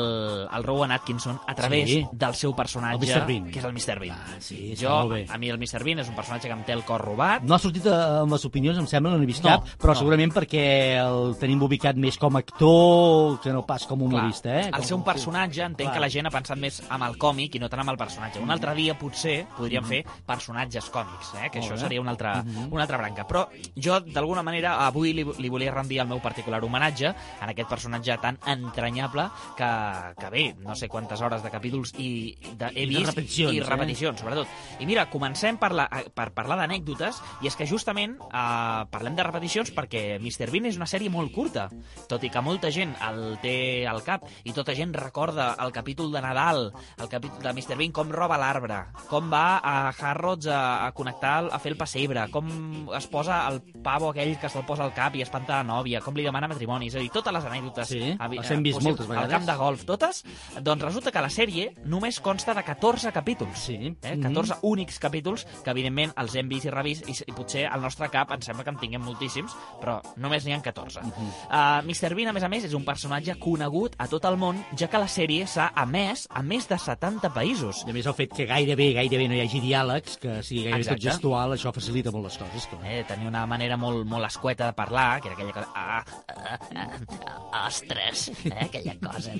el Rowan Atkinson, a través Sí. del seu personatge, El Mr. Bean. que és el Mr. Bean. Ah, sí, jo, a mi el Mr. Bean és un personatge que em té el cor robat, No ha sortit eh, amb les opinions, em sembla, no n'he vist No, cap, però no. segurament perquè el tenim ubicat més com a actor que no pas com a humorista, eh? Al Com- ser un personatge, entenc Clar. que la gent ha pensat més amb el còmic i no tant amb el personatge. Un altre dia, potser, podríem Mhm. fer personatges còmics, eh? que Molt això bé. seria una altra, Mhm. una altra branca. Però jo, d'alguna manera, avui li, li volia rendir el meu particular homenatge en aquest personatge tan entranyable que, que bé, no sé quantes hores de capítols i de, he I vist repeticions, i eh? repeticions, sobretot. I mira, comencem per, la, per parlar d'anècdotes, i és que justament eh, parlem de repeticions perquè Mr. Bean és una sèrie molt curta, tot i que molta gent el té al cap, i tota gent recorda el capítol de Nadal, el capítol de Mr. Bean, com roba l'arbre, com va a Harrods a, a connectar, a fer el pessebre, com es posa el pavo aquell que se'l posa al cap i espanta la nòvia, com li demana matrimoni, és a dir, totes les anècdotes. Sí, a- les hem vist moltes vegades. Al camp de golf, totes, doncs resulta que la sèrie només consta de 14 capítols. Sí. Eh? 14 únics capítols que, evidentment, els hem vist i revist i, i potser al nostre cap ens sembla que en tinguem moltíssims, però només n'hi ha 14. Uh, Mr. Bean, a més a més, és un personatge conegut a tot el món, ja que la sèrie s'ha emès a més de 70 països. I a més el fet que gairebé, gairebé no hi hagi diàlegs, que sigui gairebé Exacte. tot gestual, això facilita molt les coses. Clar. Eh, tenia una manera molt, molt escueta de parlar, que era aquella cosa... Ah, ah, ah, ostres, eh, aquella cosa.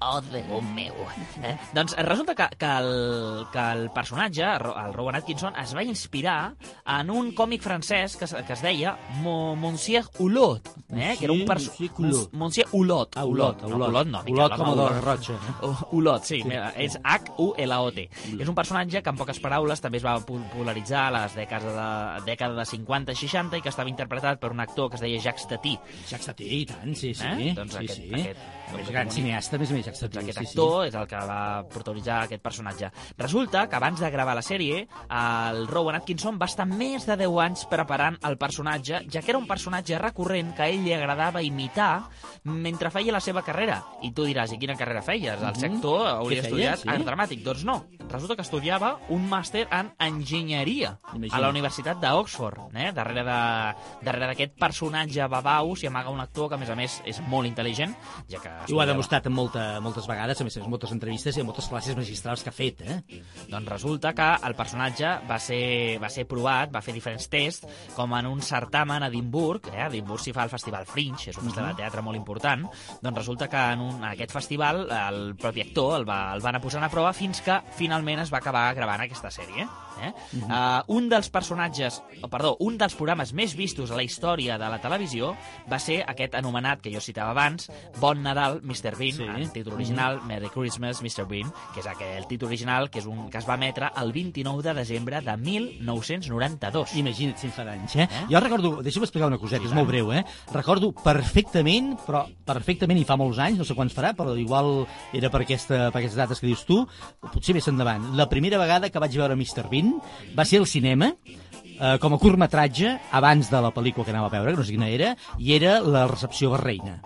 Oh, Déu meu. Eh? Doncs resulta que, que, el, que el personatge, el Rowan Atkinson, es va inspirar en un còmic francès que, que es deia Mo- Monsieur Hulot, eh? que era un perso... Monsieur Hulot. Monsieur Hulot. Ah, Hulot, No, Hulot. Hulot no. Hulot com Hulot. Garrotxa, eh? Uh, Hulot, sí, mira, és H-U-L-O-T. És un personatge que, en poques paraules, també es va popularitzar a les dècades de, dècada de 50 i 60 i que estava interpretat per un actor que es deia Jacques Tati. Jacques Tati, i tant, sí, sí. Eh? Doncs sí, aquest, sí. aquest, El més gran cineasta, a més a més, Jacques Tati. doncs aquest sí, sí. actor és el que va protagonitzar aquest personatge. Resulta que abans de gravar la sèrie, el Rowan Atkinson va estar més de 10 anys preparant el personatge, ja que era un personatge recurrent que a ell li agradava imitar mentre feia la seva carrera. I tu diràs, i quina carrera feies? El Mhm. sector hauria Què estudiat feia, sí? art dramàtic. Doncs no, resulta que estudiava un màster en enginyeria Imagina't. a la Universitat d'Oxford. Eh? Darrere de- darrere d'aquest personatge babau s'hi amaga un actor que, a més a més, és molt intel·ligent, ja que... I ho ha demostrat en molta, moltes vegades, a més a més, moltes entrevistes i en moltes classes magistrals que ha fet, eh? Doncs resulta que el personatge va ser, va ser provat, va fer diferents tests, com en un certamen a Edimburg, eh? a Edimburg s'hi fa el Festival Fringe, és un festival de teatre molt important, doncs resulta que en, un, en aquest festival el propi actor el, va, el van a posar a prova fins que finalment es va acabar gravant aquesta sèrie. Eh? Mhm. Uh, un dels personatges, o perdó, un dels programes més vistos a la història de la televisió va ser aquest anomenat que jo citava abans, Bon Nadal, Mr. Bean, Sí. sí. el títol original, Merry Christmas, Mr. Bean, que és aquell títol original que és un que es va emetre el 29 de desembre de 1992. Imagina't si en fa d'anys, eh? Jo recordo, deixa'm explicar una coseta, és molt breu, eh? Recordo perfectament, però perfectament, i fa molts anys, no sé quants farà, però igual era per, aquesta, per aquestes dates que dius tu, potser més endavant. La primera vegada que vaig veure Mr. Bean va ser al cinema, eh, com a curtmetratge, abans de la pel·lícula que anava a veure, que no sé quina era, i era La recepció de reina.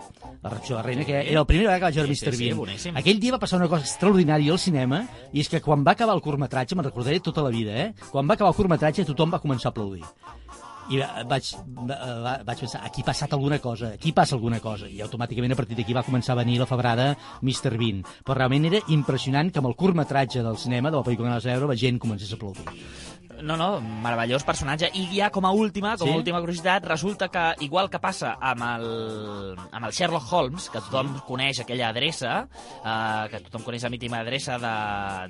La recepció de reina, que era la primera vegada que vaig veure Sí, Mr. sí, sí, Bean. boníssim. Aquell dia va passar una cosa extraordinària al cinema, i és que quan va acabar el curtmetratge, me'n recordaré tota la vida, eh? Quan va acabar el curtmetratge, tothom va començar a aplaudir. I va- vaig, va- va- vaig pensar, aquí ha passat alguna cosa, aquí passa alguna cosa. I automàticament a partir d'aquí va començar a venir la febrada Mr. Bean. Però realment era impressionant que amb el curtmetratge del cinema, de la pel·lícula que anaves a veure, la gent comencés a aplaudir. No, no, meravellós personatge. I ja com a última, com a Sí? última curiositat, resulta que, igual que passa amb el, amb el Sherlock Holmes, que tothom coneix aquella adreça, eh, que tothom coneix la mítima adreça de,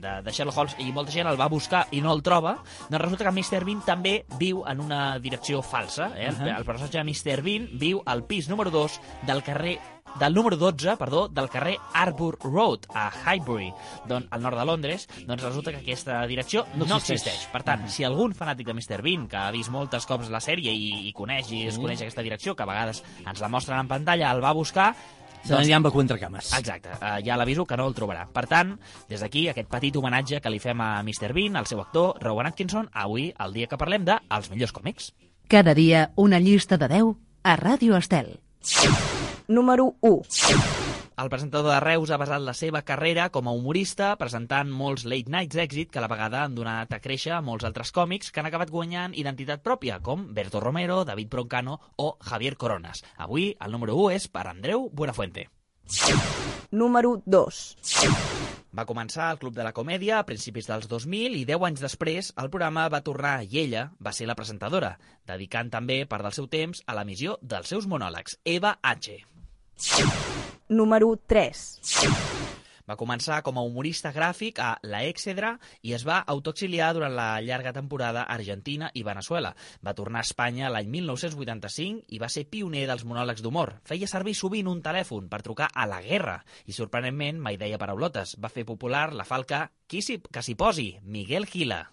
de, de Sherlock Holmes, i molta gent el va buscar i no el troba, doncs resulta que Mr. Bean també viu en una direcció falsa. Eh? El, Ahà. el personatge de Mr. Bean viu al pis número 2 del carrer del número 12, perdó, del carrer Arbor Road, a Highbury, don, al nord de Londres, doncs resulta que aquesta direcció no, No existeix. existeix. Per tant, si algun fanàtic de Mr. Bean, que ha vist moltes cops la sèrie i, i coneix i es Sí. coneix aquesta direcció, que a vegades ens la mostren en pantalla, el va buscar, Se n'anirà amb el entre cames. Exacte, eh, ja l'aviso que no el trobarà. Per tant, des d'aquí, aquest petit homenatge que li fem a Mr. Bean, al seu actor, Rowan Atkinson, avui, el dia que parlem de els millors còmics. Cada dia una llista de 10 a Ràdio Estel. Número 1. El presentador de Reus ha basat la seva carrera com a humorista presentant molts late nights d'èxit que a la vegada han donat a créixer a molts altres còmics que han acabat guanyant identitat pròpia, com Berto Romero, David Broncano o Javier Coronas. Avui el número 1 és per Andreu Buenafuente. Número 2. Va començar al Club de la Comèdia a principis dels 2000 i 10 anys després el programa va tornar i ella va ser la presentadora, dedicant també part del seu temps a l'emissió dels seus monòlegs, Eva H. Número 3. Va començar com a humorista gràfic a La Excedra i es va autoexiliar durant la llarga temporada a Argentina i Venezuela. Va tornar a Espanya l'any 1985 i va ser pioner dels monòlegs d'humor. Feia servir sovint un telèfon per trucar a la guerra i, sorprenentment, mai deia paraulotes. Va fer popular la falca Qui s'hi, que s'hi posi, Miguel Gila.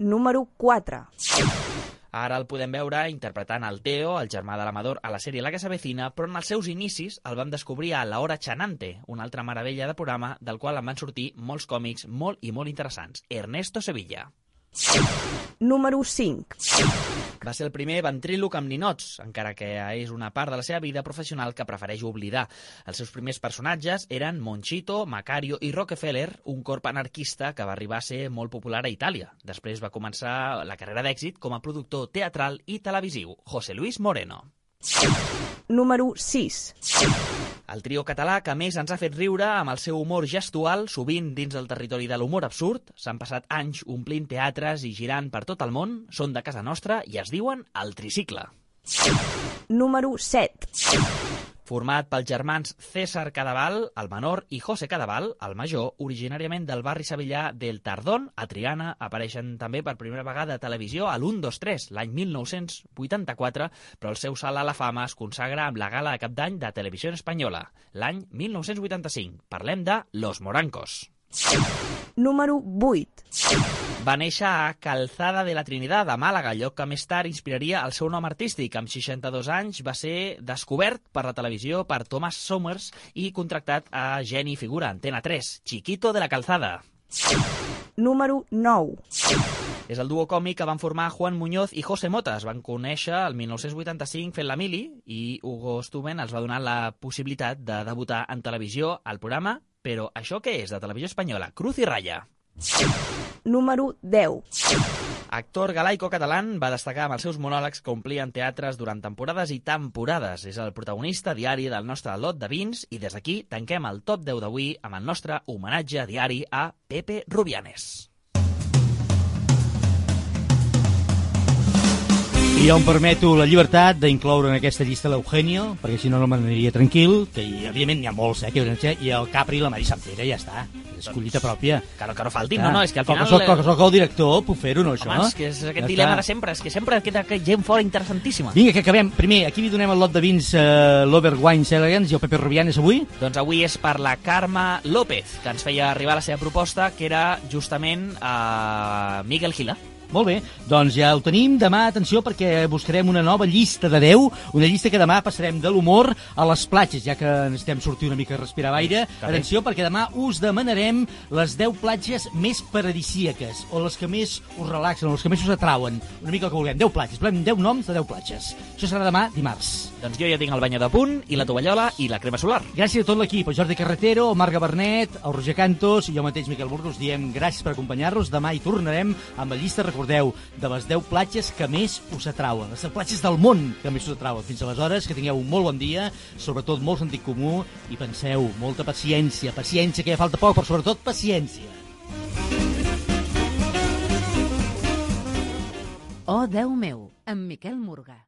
Número 4. Ara el podem veure interpretant el Teo, el germà de l'Amador, a la sèrie La que s'avecina, però en els seus inicis el vam descobrir a La Hora Chanante, una altra meravella de programa del qual en van sortir molts còmics molt i molt interessants. Ernesto Sevilla. Número 5. Va ser el primer ventríloc amb ninots, encara que és una part de la seva vida professional que prefereix oblidar. Els seus primers personatges eren Monchito, Macario i Rockefeller, un corp anarquista que va arribar a ser molt popular a Itàlia. Després va començar la carrera d'èxit com a productor teatral i televisiu, José Luis Moreno. Número 6. El trio català que més ens ha fet riure amb el seu humor gestual, sovint dins del territori de l'humor absurd, s'han passat anys omplint teatres i girant per tot el món, són de casa nostra i es diuen El Tricicle. Número 7. Format pels germans César Cadaval, el menor, i José Cadaval, el major, originàriament del barri sevillà del Tardón, a Triana, apareixen també per primera vegada a televisió a l'1, 2, 3, l'any 1984, però el seu salt a la fama es consagra amb la gala de cap d'any de Televisió Espanyola, l'any 1985. Parlem de Los Morancos. Número 8. Va néixer a Calzada de la Trinidad, a Màlaga, lloc que més tard inspiraria el seu nom artístic. Amb 62 anys va ser descobert per la televisió per Thomas Somers i contractat a Geni Figura, Antena 3, Chiquito de la Calzada. Número 9. És el duo còmic que van formar Juan Muñoz i José Mota. Es van conèixer el 1985 fent la mili i Hugo Stuben els va donar la possibilitat de debutar en televisió al programa Però això què és, de televisió espanyola? Cruz i Raya. Número 10. Actor galaico-catalán, va destacar amb els seus monòlegs que omplien teatres durant temporades i temporades. És el protagonista diari del nostre lot de vins i des d'aquí tanquem el top 10 d'avui amb el nostre homenatge diari a Pepe Rubianes. Jo em permeto la llibertat d'incloure en aquesta llista l'Eugenio, perquè si no no m'aniria tranquil, que hi, evidentment n'hi ha molts, eh, que hi i el Capri i la Mari Sampere, ja està. És collita pròpia. Que no, que no faltin, no, no, és que al Com final... que soc, com que soc el director, puc fer-ho, no, això? Home, és que és aquest Ja dilema està. de sempre, és que sempre queda que gent fora interessantíssima. Vinga, que acabem. Primer, aquí li donem el lot de vins uh, Lover Wines Elegance i el Pepe Rubianes avui. Doncs avui és per la Carme López, que ens feia arribar la seva proposta, que era justament a Miguel Gila. Molt bé, doncs ja ho tenim. Demà, atenció, perquè buscarem una nova llista de 10, una llista que demà passarem de l'humor a les platges, ja que necessitem sortir una mica a respirar aire. Atenció, perquè demà us demanarem les 10 platges més paradisíaques, o les que més us relaxen, o les que més us atrauen. Una mica el que vulguem. 10 platges, volem 10 noms de 10 platges. Això serà demà, dimarts. Doncs jo ja tinc el banyador a punt, i la tovallola, i la crema solar. Gràcies a tot l'equip, a Jordi Carretero, el Marc Gabernet, el Roger Cantos i jo mateix, Miquel Burgos, diem gràcies per acompanyar-nos. Demà hi tornarem amb la llista, recordeu, de les 10 platges que més us atrauen. Les 10 platges del món que més us atrauen. Fins aleshores, que tingueu un molt bon dia, sobretot molt sentit comú, i penseu, molta paciència, paciència, que ja falta poc, però sobretot paciència. Oh, Déu meu, amb Miquel Morgà.